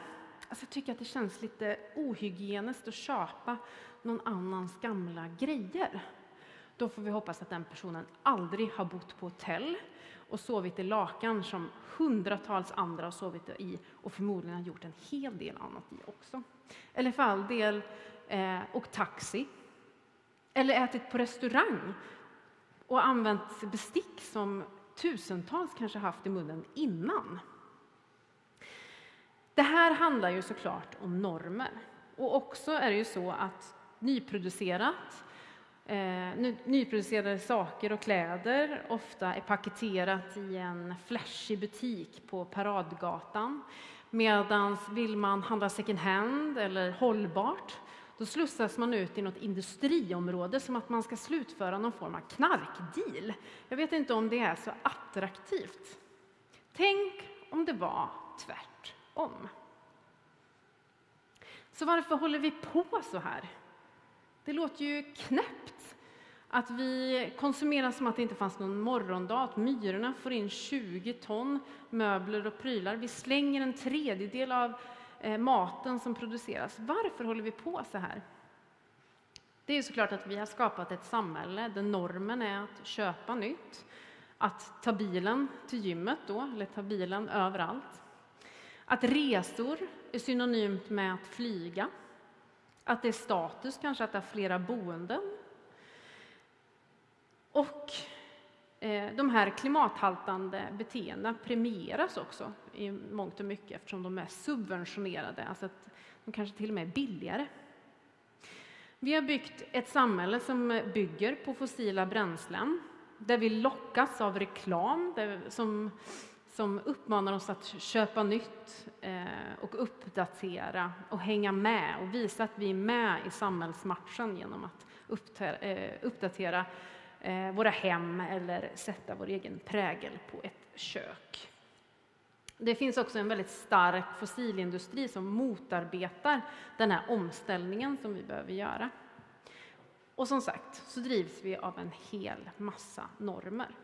Alltså jag tycker att det känns lite ohygieniskt att köpa någon annans gamla grejer. Då får vi hoppas att den personen aldrig har bott på hotell och sovit i lakan som hundratals andra har sovit i och förmodligen har gjort en hel del annat i också. Eller för all del eh, åkt taxi. Eller ätit på restaurang och använt bestick som tusentals kanske haft i munnen innan. Det här handlar ju såklart om normer. Och också är det ju så att nyproducerat Eh, nyproducerade saker och kläder ofta är paketerat i en flashig butik på Paradgatan. Medan vill man handla second hand eller hållbart, då slussas man ut i något industriområde som att man ska slutföra någon form av knarkdeal. Jag vet inte om det är så attraktivt. Tänk om det var tvärtom. Så varför håller vi på så här? Det låter ju knäppt att vi konsumerar som att det inte fanns någon morgondag, att myrorna får in 20 ton möbler och prylar. Vi slänger en tredjedel av eh, maten som produceras. Varför håller vi på så här? Det är såklart att vi har skapat ett samhälle där normen är att köpa nytt, att ta bilen till gymmet då, eller ta bilen överallt. Att resor är synonymt med att flyga. Att det är status kanske att ha flera boenden. Och eh, de här klimathaltande beteendena premieras också i mångt och mycket eftersom de är subventionerade, alltså att de kanske till och med är billigare. Vi har byggt ett samhälle som bygger på fossila bränslen där vi lockas av reklam som som uppmanar oss att köpa nytt eh, och uppdatera och hänga med och visa att vi är med i samhällsmatchen genom att eh, uppdatera eh, våra hem eller sätta vår egen prägel på ett kök. Det finns också en väldigt stark fossilindustri som motarbetar den här omställningen som vi behöver göra. Och som sagt så drivs vi av en hel massa normer.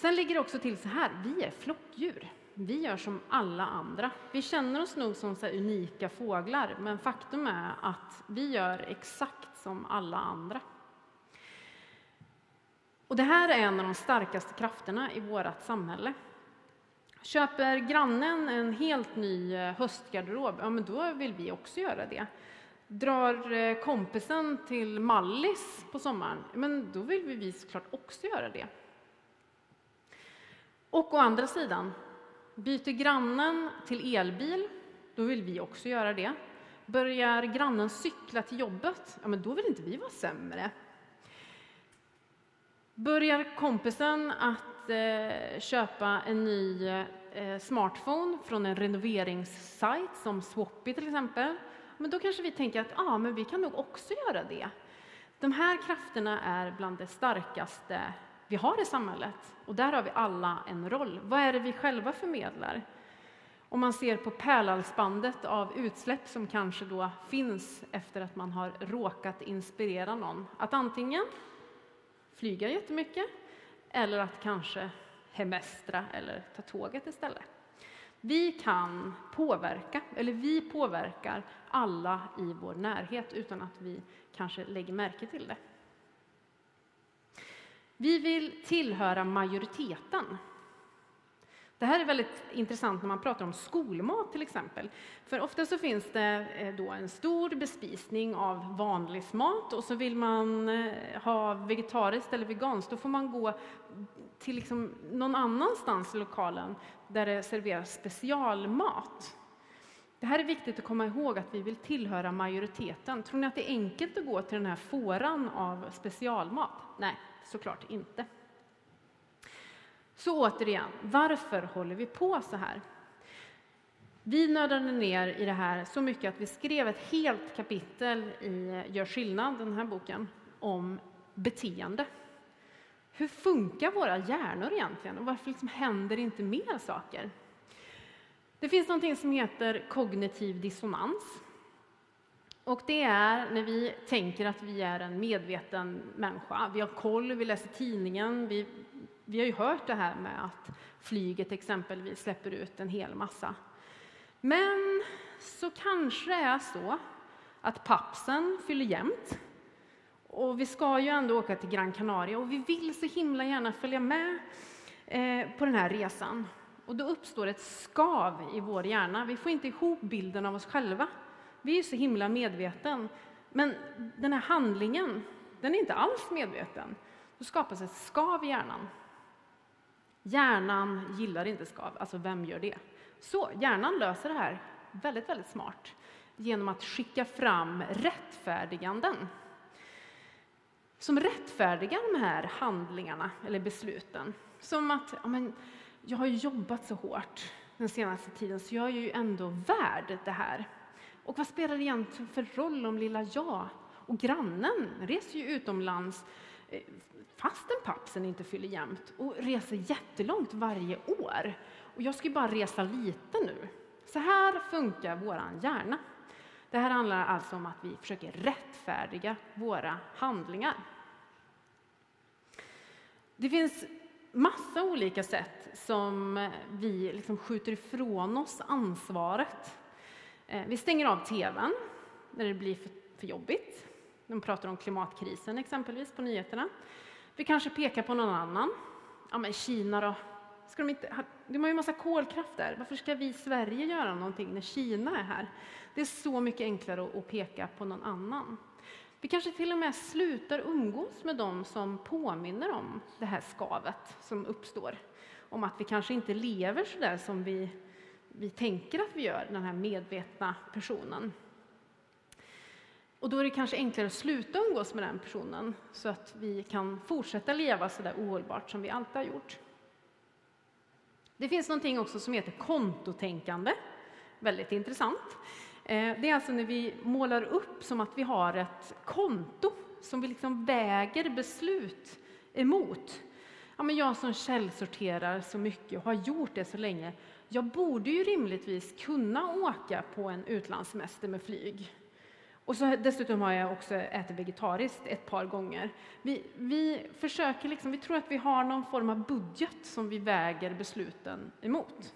Sen ligger det också till så här, vi är flockdjur. Vi gör som alla andra. Vi känner oss nog som så unika fåglar, men faktum är att vi gör exakt som alla andra. Och det här är en av de starkaste krafterna i vårt samhälle. Köper grannen en helt ny eh, höstgarderob, ja men då vill vi också göra det. Drar eh, kompisen till Mallis på sommaren, men då vill vi såklart också göra det. Och å andra sidan, byter grannen till elbil, då vill vi också göra det. Börjar grannen cykla till jobbet, ja men då vill inte vi vara sämre. Börjar kompisen att eh, köpa en ny eh, smartphone från en renoveringssajt som Swappy till exempel, men då kanske vi tänker att ah, men vi kan nog också göra det. De här krafterna är bland det starkaste vi har i samhället. Och där har vi alla en roll. Vad är det vi själva förmedlar? Om man ser på pärlhalsbandet av utsläpp som kanske då finns efter att man har råkat inspirera någon att antingen flyga jättemycket eller att kanske hemestra eller ta tåget istället. Vi kan påverka, eller vi påverkar alla i vår närhet utan att vi kanske lägger märke till det. Vi vill tillhöra majoriteten. Det här är väldigt intressant när man pratar om skolmat till exempel. För ofta så finns det eh, då en stor bespisning av vanlig mat och så vill man eh, ha vegetariskt eller veganskt, då får man gå till liksom någon annanstans i lokalen där det serveras specialmat. Det här är viktigt att komma ihåg att vi vill tillhöra majoriteten. Tror ni att det är enkelt att gå till den här fåran av specialmat? Nej, såklart inte. Så återigen, varför håller vi på så här? Vi nördade ner i det här så mycket att vi skrev ett helt kapitel i Gör skillnad, den här boken, om beteende. Hur funkar våra hjärnor egentligen och varför liksom händer inte mer saker? Det finns något som heter kognitiv dissonans. Och det är när vi tänker att vi är en medveten människa. Vi har koll, vi läser tidningen, vi, vi har ju hört det här med att flyget exempelvis släpper ut en hel massa. Men så kanske det är så att pappsen fyller jämnt. Och vi ska ju ändå åka till Gran Canaria och vi vill så himla gärna följa med eh, på den här resan. Och då uppstår ett skav i vår hjärna. Vi får inte ihop bilden av oss själva. Vi är så himla medveten. Men den här handlingen, den är inte alls medveten. Då skapas ett skav i hjärnan. Hjärnan gillar inte skav, alltså vem gör det? Så hjärnan löser det här väldigt, väldigt smart genom att skicka fram rättfärdiganden som rättfärdigar de här handlingarna eller besluten. Som att ja, men, jag har jobbat så hårt den senaste tiden så jag är ju ändå värd det här. Och vad spelar det egentligen för roll om lilla jag och grannen reser ju utomlands eh, fastän pappsen inte fyller jämnt och reser jättelångt varje år. Och jag ska ju bara resa lite nu. Så här funkar vår hjärna. Det här handlar alltså om att vi försöker rättfärdiga våra handlingar. Det finns massa olika sätt som vi liksom skjuter ifrån oss ansvaret. Eh, vi stänger av tvn när det blir för, jobbigt. De pratar om klimatkrisen exempelvis på nyheterna. Vi kanske pekar på någon annan. Ja, men Kina då? Ska de, inte, de har ju massa kolkraft där. Varför ska vi i Sverige göra någonting när Kina är här? Det är så mycket enklare att peka på någon annan. Vi kanske till och med slutar umgås med dem som påminner om det här skavet som uppstår. Om att vi kanske inte lever så där som vi, vi tänker att vi gör, den här medvetna personen. Och då är det kanske enklare att sluta umgås med den personen så att vi kan fortsätta leva så där ohållbart som vi alltid har gjort. Det finns någonting också som heter kontotänkande. Väldigt intressant. Eh, det är alltså när vi målar upp som att vi har ett konto som vi liksom väger beslut emot. Ja, men jag som källsorterar så mycket och har gjort det så länge, jag borde ju rimligtvis kunna åka på en utlandssemester med flyg. Och så, dessutom har jag också ätit vegetariskt ett par gånger. Vi, vi, försöker liksom, vi tror att vi har någon form av budget som vi väger besluten emot.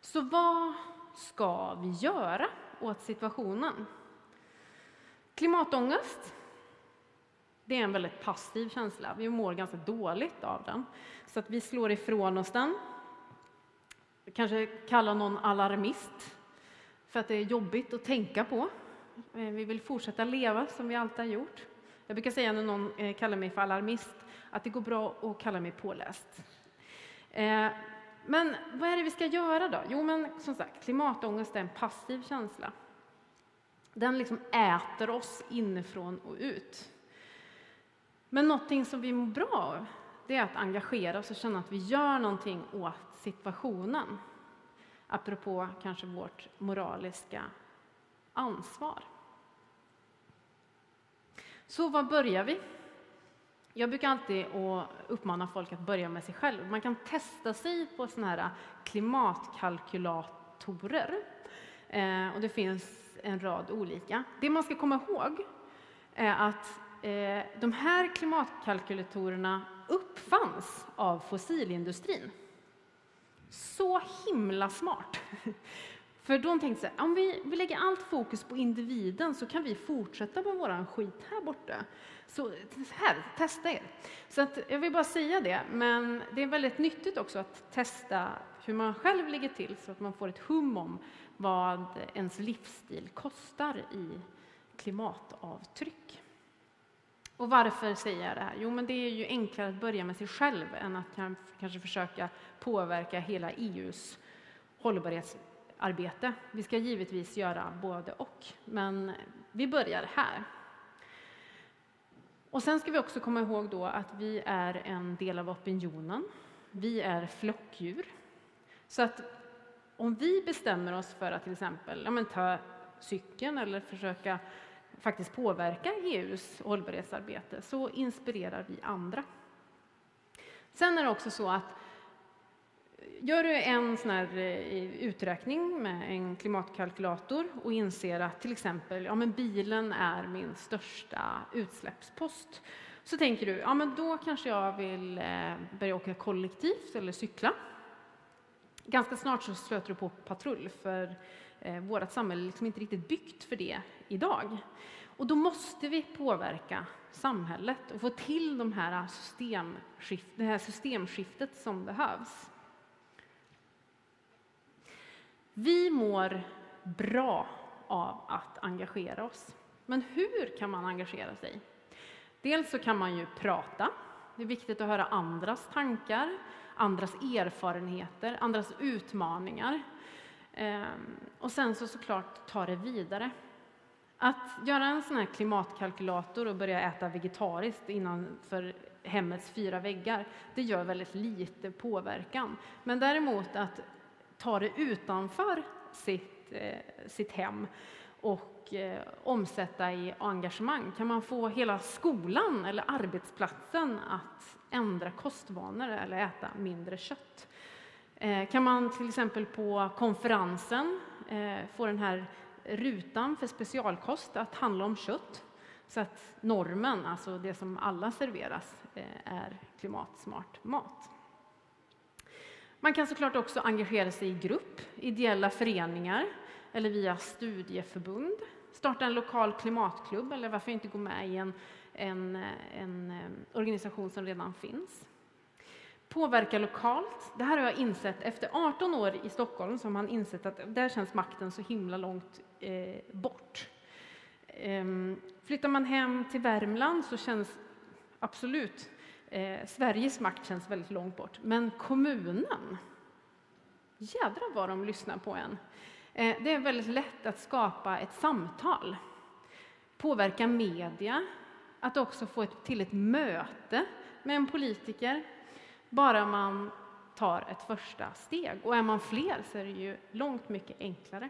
Så vad ska vi göra åt situationen? Klimatångest, det är en väldigt passiv känsla. Vi mår ganska dåligt av den, så att vi slår ifrån oss den. Kanske kallar någon alarmist för att det är jobbigt att tänka på. Eh, vi vill fortsätta leva som vi alltid har gjort. Jag brukar säga när någon eh, kallar mig för alarmist att det går bra att kalla mig påläst. Eh, men vad är det vi ska göra då? Jo, men som sagt, klimatångest är en passiv känsla. Den liksom äter oss inifrån och ut. Men någonting som vi mår bra av, det är att engagera oss och känna att vi gör någonting åt situationen. Apropå kanske vårt moraliska ansvar. Så var börjar vi? Jag brukar alltid uppmana folk att börja med sig själv. Man kan testa sig på såna här klimatkalkylatorer. Eh, och det finns en rad olika. Det man ska komma ihåg är att eh, de här klimatkalkylatorerna uppfanns av fossilindustrin. Så himla smart! För de tänkte så här, om vi, vi lägger allt fokus på individen så kan vi fortsätta med våran skit här borta. Så här, testa er! Så att, jag vill bara säga det, men det är väldigt nyttigt också att testa hur man själv ligger till så att man får ett hum om vad ens livsstil kostar i klimatavtryck. Och varför säger jag det här? Jo, men det är ju enklare att börja med sig själv än att kanske försöka påverka hela EUs hållbarhetsarbete. Vi ska givetvis göra både och, men vi börjar här. Och sen ska vi också komma ihåg då att vi är en del av opinionen. Vi är flockdjur. Så att om vi bestämmer oss för att till exempel ja, men ta cykeln eller försöka faktiskt påverka EUs hållbarhetsarbete så inspirerar vi andra. Sen är det också så att eh, gör du en sån här eh, uträkning med en klimatkalkylator och inser att till exempel ja, men bilen är min största utsläppspost så tänker du ja, men då kanske jag vill eh, börja åka kollektivt eller cykla. Ganska snart så stöter du på patrull för eh, vårt samhälle är liksom inte riktigt byggt för det idag. Och då måste vi påverka samhället och få till de här systemskift, det här systemskiftet som behövs. Vi mår bra av att engagera oss. Men hur kan man engagera sig? Dels så kan man ju prata. Det är viktigt att höra andras tankar, andras erfarenheter, andras utmaningar. Ehm, och sen så såklart ta det vidare. Att göra en sån här klimatkalkylator och börja äta vegetariskt innanför hemmets fyra väggar, det gör väldigt lite påverkan. Men däremot att ta det utanför sitt, eh, sitt hem och eh, omsätta i engagemang. Kan man få hela skolan eller arbetsplatsen att ändra kostvanor eller äta mindre kött? Eh, kan man till exempel på konferensen eh, få den här rutan för specialkost att handla om kött så att normen, alltså det som alla serveras, eh, är klimatsmart mat. Man kan såklart också engagera sig i grupp, ideella föreningar eller via studieförbund. Starta en lokal klimatklubb eller varför inte gå med i en, en, en organisation som redan finns. Påverka lokalt. Det här har jag insett. Efter 18 år i Stockholm som har man insett att där känns makten så himla långt eh, bort. Ehm, flyttar man hem till Värmland så känns absolut eh, Sveriges makt känns väldigt långt bort. Men kommunen, jädrar vad de lyssnar på en. Eh, det är väldigt lätt att skapa ett samtal, påverka media, att också få ett, till ett möte med en politiker bara man tar ett första steg. Och är man fler så är det ju långt mycket enklare.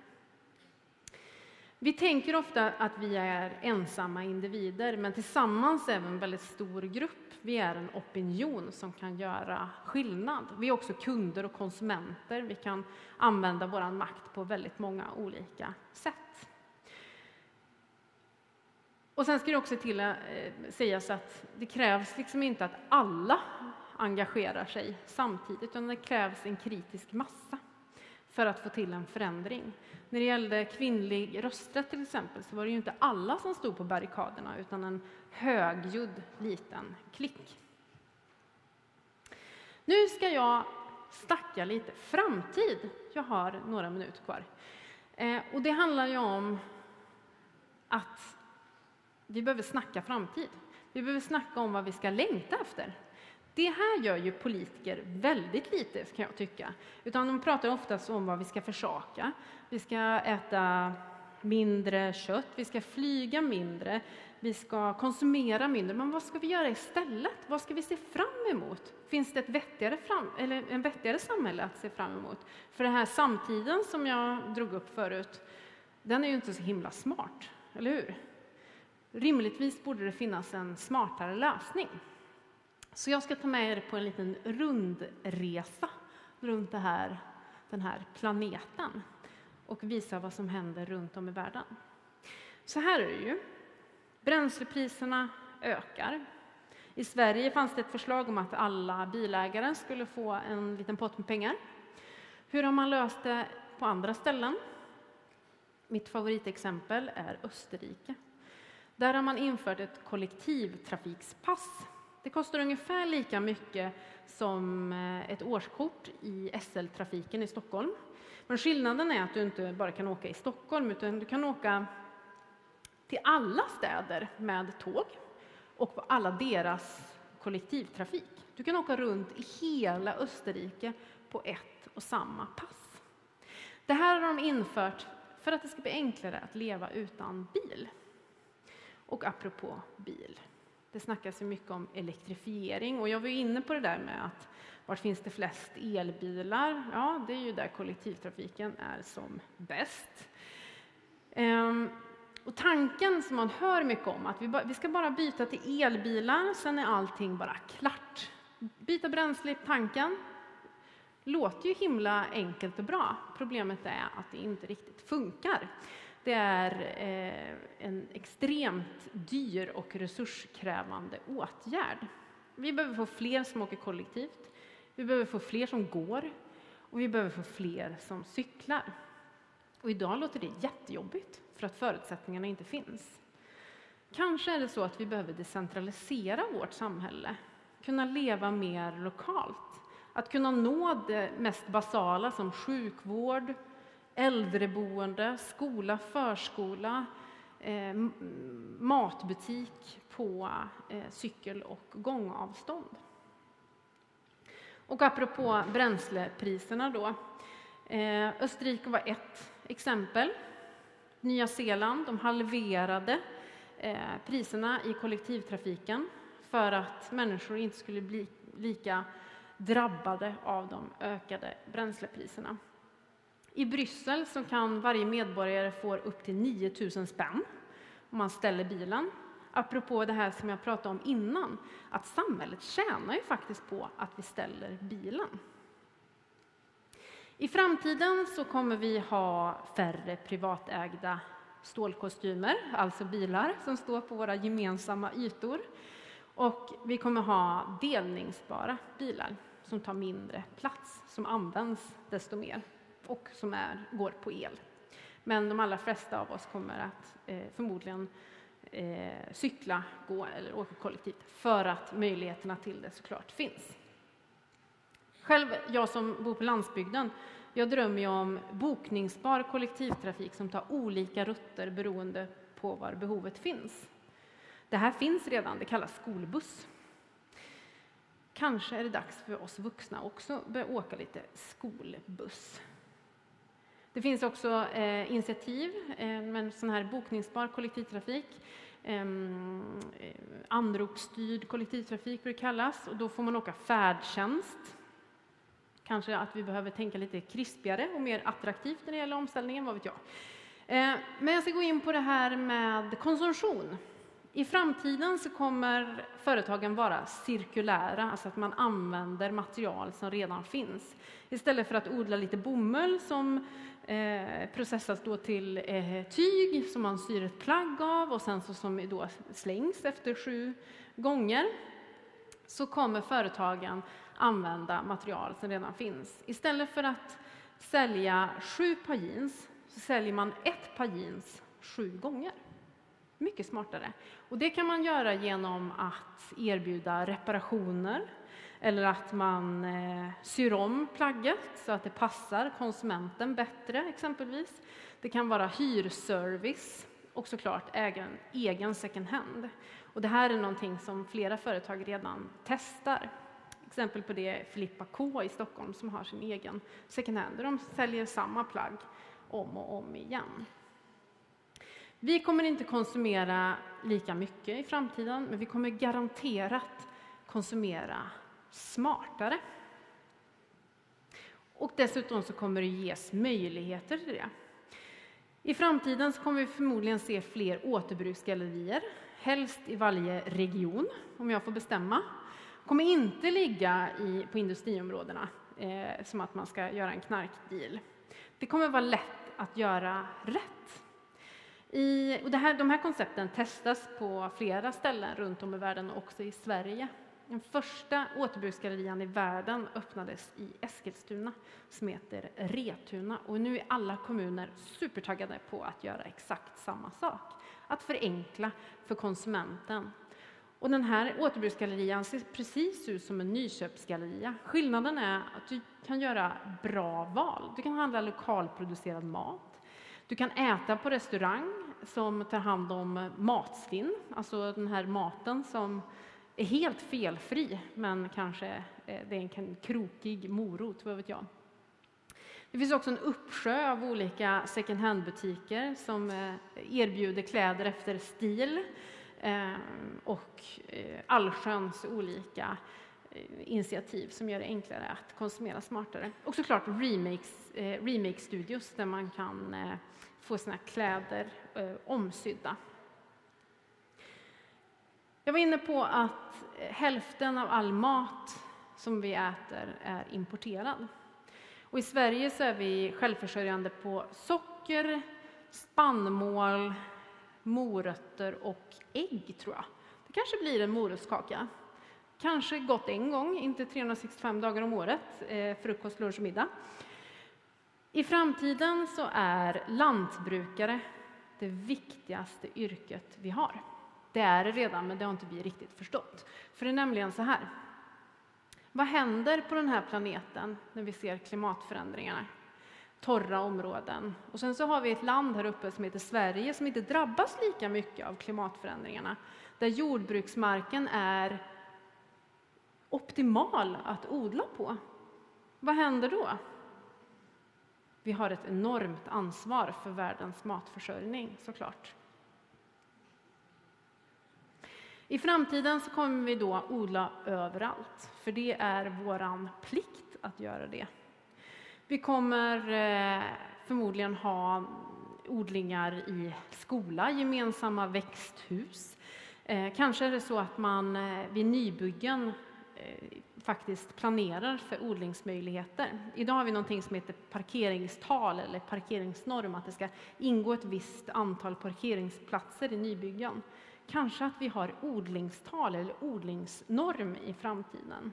Vi tänker ofta att vi är ensamma individer, men tillsammans är vi en väldigt stor grupp. Vi är en opinion som kan göra skillnad. Vi är också kunder och konsumenter. Vi kan använda vår makt på väldigt många olika sätt. Och sen ska det också till, eh, sägas att det krävs liksom inte att alla engagerar sig samtidigt, utan det krävs en kritisk massa för att få till en förändring. När det gällde kvinnlig rösträtt till exempel så var det ju inte alla som stod på barrikaderna utan en högljudd liten klick. Nu ska jag snacka lite framtid. Jag har några minuter kvar. Eh, och det handlar ju om att vi behöver snacka framtid. Vi behöver snacka om vad vi ska längta efter. Det här gör ju politiker väldigt lite, kan jag tycka. Utan de pratar oftast om vad vi ska försaka. Vi ska äta mindre kött, vi ska flyga mindre, vi ska konsumera mindre. Men vad ska vi göra istället? Vad ska vi se fram emot? Finns det ett vettigare fram, eller en vettigare samhälle att se fram emot? För den här samtiden som jag drog upp förut, den är ju inte så himla smart, eller hur? Rimligtvis borde det finnas en smartare lösning. Så jag ska ta med er på en liten rundresa runt det här, den här planeten och visa vad som händer runt om i världen. Så här är det ju. Bränslepriserna ökar. I Sverige fanns det ett förslag om att alla bilägare skulle få en liten pott med pengar. Hur har man löst det på andra ställen? Mitt favoritexempel är Österrike. Där har man infört ett kollektivtrafikspass. Det kostar ungefär lika mycket som eh, ett årskort i SL-trafiken i Stockholm. Men skillnaden är att du inte bara kan åka i Stockholm, utan du kan åka till alla städer med tåg och på alla deras kollektivtrafik. Du kan åka runt i hela Österrike på ett och samma pass. Det här har de infört för att det ska bli enklare att leva utan bil. Och apropå bil, det snackas ju mycket om elektrifiering och jag var inne på det där med att var finns det flest elbilar? Ja, det är ju där kollektivtrafiken är som bäst. Ehm, och tanken som man hör mycket om, att vi, vi ska bara byta till elbilar, sen är allting bara klart. Byta bränsle i tanken, låter ju himla enkelt och bra. Problemet är att det inte riktigt funkar. Det är eh, en extremt dyr och resurskrävande åtgärd. Vi behöver få fler som åker kollektivt, vi behöver få fler som går och vi behöver få fler som cyklar. Och idag låter det jättejobbigt för att förutsättningarna inte finns. Kanske är det så att vi behöver decentralisera vårt samhälle, kunna leva mer lokalt, att kunna nå det mest basala som sjukvård, äldreboende, skola, förskola, eh, matbutik på eh, cykel och gångavstånd. Och apropå bränslepriserna då. Eh, Österrike var ett exempel. Nya Zeeland de halverade eh, priserna i kollektivtrafiken för att människor inte skulle bli lika drabbade av de ökade bränslepriserna. I Bryssel så kan varje medborgare få upp till 9 000 spänn om man ställer bilen. Apropå det här som jag pratade om innan, att samhället tjänar ju faktiskt på att vi ställer bilen. I framtiden så kommer vi ha färre privatägda stålkostymer, alltså bilar som står på våra gemensamma ytor. Och vi kommer ha delningsbara bilar som tar mindre plats, som används desto mer och som är, går på el. Men de allra flesta av oss kommer att eh, förmodligen eh, cykla, gå eller åka kollektivt för att möjligheterna till det såklart finns. Själv, jag som bor på landsbygden, jag drömmer ju om bokningsbar kollektivtrafik som tar olika rutter beroende på var behovet finns. Det här finns redan, det kallas skolbuss. Kanske är det dags för oss vuxna också att börja åka lite skolbuss. Det finns också eh, initiativ eh, med sån här bokningsbar kollektivtrafik. Ehm, eh, anropsstyrd kollektivtrafik brukar det kallas och då får man åka färdtjänst. Kanske att vi behöver tänka lite krispigare och mer attraktivt när det gäller omställningen, vad vet jag. Eh, men jag ska gå in på det här med konsumtion. I framtiden så kommer företagen vara cirkulära, alltså att man använder material som redan finns. Istället för att odla lite bomull som eh, processas då till eh, tyg som man syr ett plagg av och sen så som då slängs efter sju gånger så kommer företagen använda material som redan finns. Istället för att sälja sju par jeans så säljer man ett par jeans sju gånger. Mycket smartare. Och det kan man göra genom att erbjuda reparationer eller att man eh, syr om plagget så att det passar konsumenten bättre exempelvis. Det kan vara hyrservice och såklart egen, egen second hand. Och det här är någonting som flera företag redan testar. Exempel på det är Filippa K i Stockholm som har sin egen second hand där de säljer samma plagg om och om igen. Vi kommer inte konsumera lika mycket i framtiden, men vi kommer garanterat konsumera smartare. Och dessutom så kommer det ges möjligheter till det. I framtiden så kommer vi förmodligen se fler återbruksgallerier, helst i varje region, om jag får bestämma. kommer inte ligga i, på industriområdena, eh, som att man ska göra en knarkdeal. Det kommer vara lätt att göra rätt. I, och det här, de här koncepten testas på flera ställen runt om i världen, också i Sverige. Den första återbruksgallerian i världen öppnades i Eskilstuna som heter Retuna och nu är alla kommuner supertaggade på att göra exakt samma sak. Att förenkla för konsumenten. Och den här återbruksgallerian ser precis ut som en nyköpsgalleria. Skillnaden är att du kan göra bra val. Du kan handla lokalproducerad mat. Du kan äta på restaurang som tar hand om matsvinn, alltså den här maten som är helt felfri, men kanske eh, det är en krokig morot, vad vet jag. Det finns också en uppsjö av olika second hand-butiker som eh, erbjuder kläder efter stil eh, och allsköns olika Eh, initiativ som gör det enklare att konsumera smartare. Och såklart remakes, eh, remake-studios där man kan eh, få sina kläder omsydda jag var inne på att hälften av all mat som vi äter är importerad. Och I Sverige så är vi självförsörjande på socker, spannmål, morötter och ägg, tror jag. Det kanske blir en morotskaka. Kanske gått en gång, inte 365 dagar om året, eh, frukost, lunch och middag. I framtiden så är lantbrukare det viktigaste yrket vi har. Det är det redan, men det har inte vi riktigt förstått. För det är nämligen så här. Vad händer på den här planeten när vi ser klimatförändringarna? Torra områden. Och sen så har vi ett land här uppe som heter Sverige som inte drabbas lika mycket av klimatförändringarna. Där jordbruksmarken är optimal att odla på. Vad händer då? Vi har ett enormt ansvar för världens matförsörjning såklart. I framtiden så kommer vi då odla överallt, för det är vår plikt att göra det. Vi kommer eh, förmodligen ha odlingar i skola, gemensamma växthus. Eh, kanske är det så att man eh, vid nybyggen Eh, faktiskt planerar för odlingsmöjligheter. Idag har vi någonting som heter parkeringstal eller parkeringsnorm, att det ska ingå ett visst antal parkeringsplatser i nybyggen. Kanske att vi har odlingstal eller odlingsnorm i framtiden.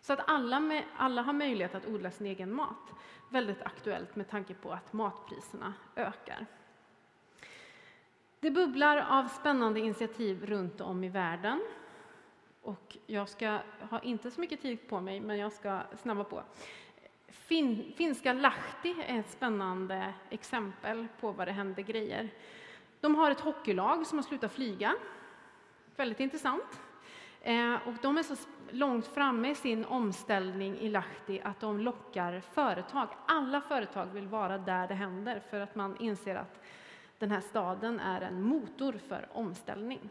Så att alla, med, alla har möjlighet att odla sin egen mat. Väldigt aktuellt med tanke på att matpriserna ökar. Det bubblar av spännande initiativ runt om i världen. Och jag ska ha inte så mycket tid på mig, men jag ska snabba på. Fin, finska Lahti är ett spännande exempel på vad det händer grejer. De har ett hockeylag som har slutat flyga. Väldigt intressant. Eh, och de är så långt framme i sin omställning i Lahti att de lockar företag. Alla företag vill vara där det händer för att man inser att den här staden är en motor för omställning.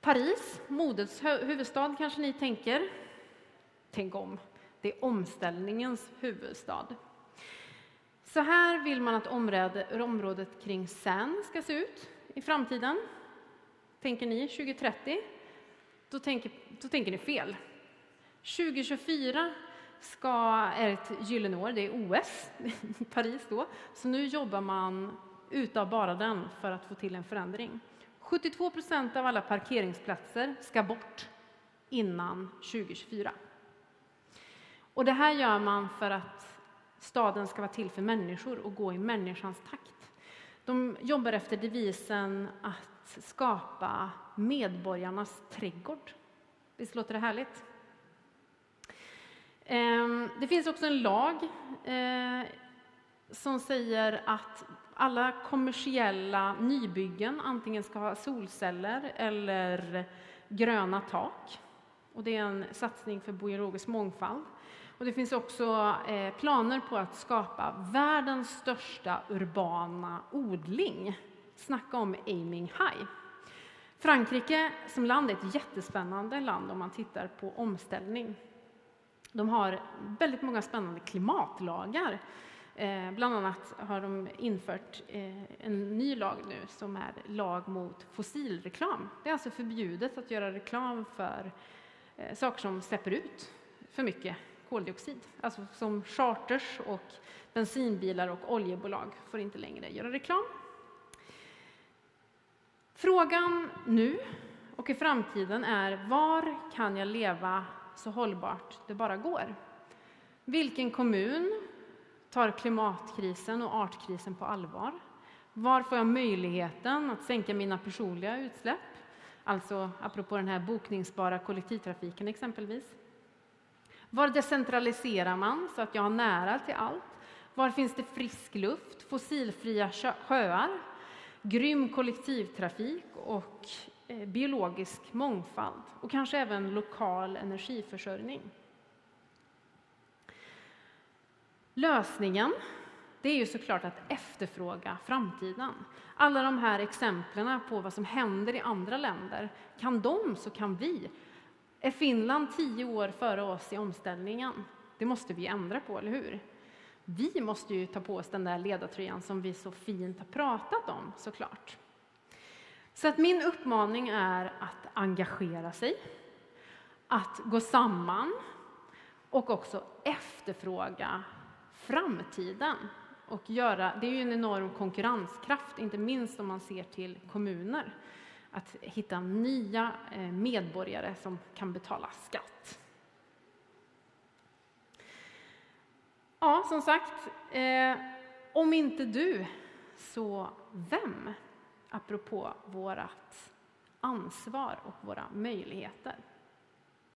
Paris, modets huvudstad kanske ni tänker. Tänk om, det är omställningens huvudstad. Så här vill man att området kring Seine ska se ut i framtiden. Tänker ni 2030? Då tänker, då tänker ni fel. 2024 ska, är ett gyllene år, det är OS i Paris då. Så nu jobbar man utav bara den för att få till en förändring. 72 procent av alla parkeringsplatser ska bort innan 2024. Och det här gör man för att Staden ska vara till för människor och gå i människans takt. De jobbar efter devisen att skapa medborgarnas trädgård. Visst låter det härligt? Ehm, det finns också en lag eh, som säger att alla kommersiella nybyggen antingen ska ha solceller eller gröna tak. Och det är en satsning för biologisk mångfald. Och det finns också eh, planer på att skapa världens största urbana odling. Snacka om aiming high. Frankrike som land är ett jättespännande land om man tittar på omställning. De har väldigt många spännande klimatlagar Eh, bland annat har de infört eh, en ny lag nu som är lag mot fossilreklam. Det är alltså förbjudet att göra reklam för eh, saker som släpper ut för mycket koldioxid. Alltså som charters och bensinbilar och oljebolag får inte längre göra reklam. Frågan nu och i framtiden är var kan jag leva så hållbart det bara går? Vilken kommun tar klimatkrisen och artkrisen på allvar? Var får jag möjligheten att sänka mina personliga utsläpp? Alltså apropå den här bokningsbara kollektivtrafiken exempelvis. Var decentraliserar man så att jag har nära till allt? Var finns det frisk luft, fossilfria sjöar, grym kollektivtrafik och eh, biologisk mångfald och kanske även lokal energiförsörjning? Lösningen det är ju såklart att efterfråga framtiden. Alla de här exemplen på vad som händer i andra länder, kan de så kan vi. Är Finland tio år före oss i omställningen? Det måste vi ändra på, eller hur? Vi måste ju ta på oss den där ledartröjan som vi så fint har pratat om, såklart. Så att min uppmaning är att engagera sig, att gå samman och också efterfråga framtiden. Och göra, det är ju en enorm konkurrenskraft, inte minst om man ser till kommuner. Att hitta nya eh, medborgare som kan betala skatt. Ja, som sagt, eh, om inte du, så vem? Apropå vårt ansvar och våra möjligheter.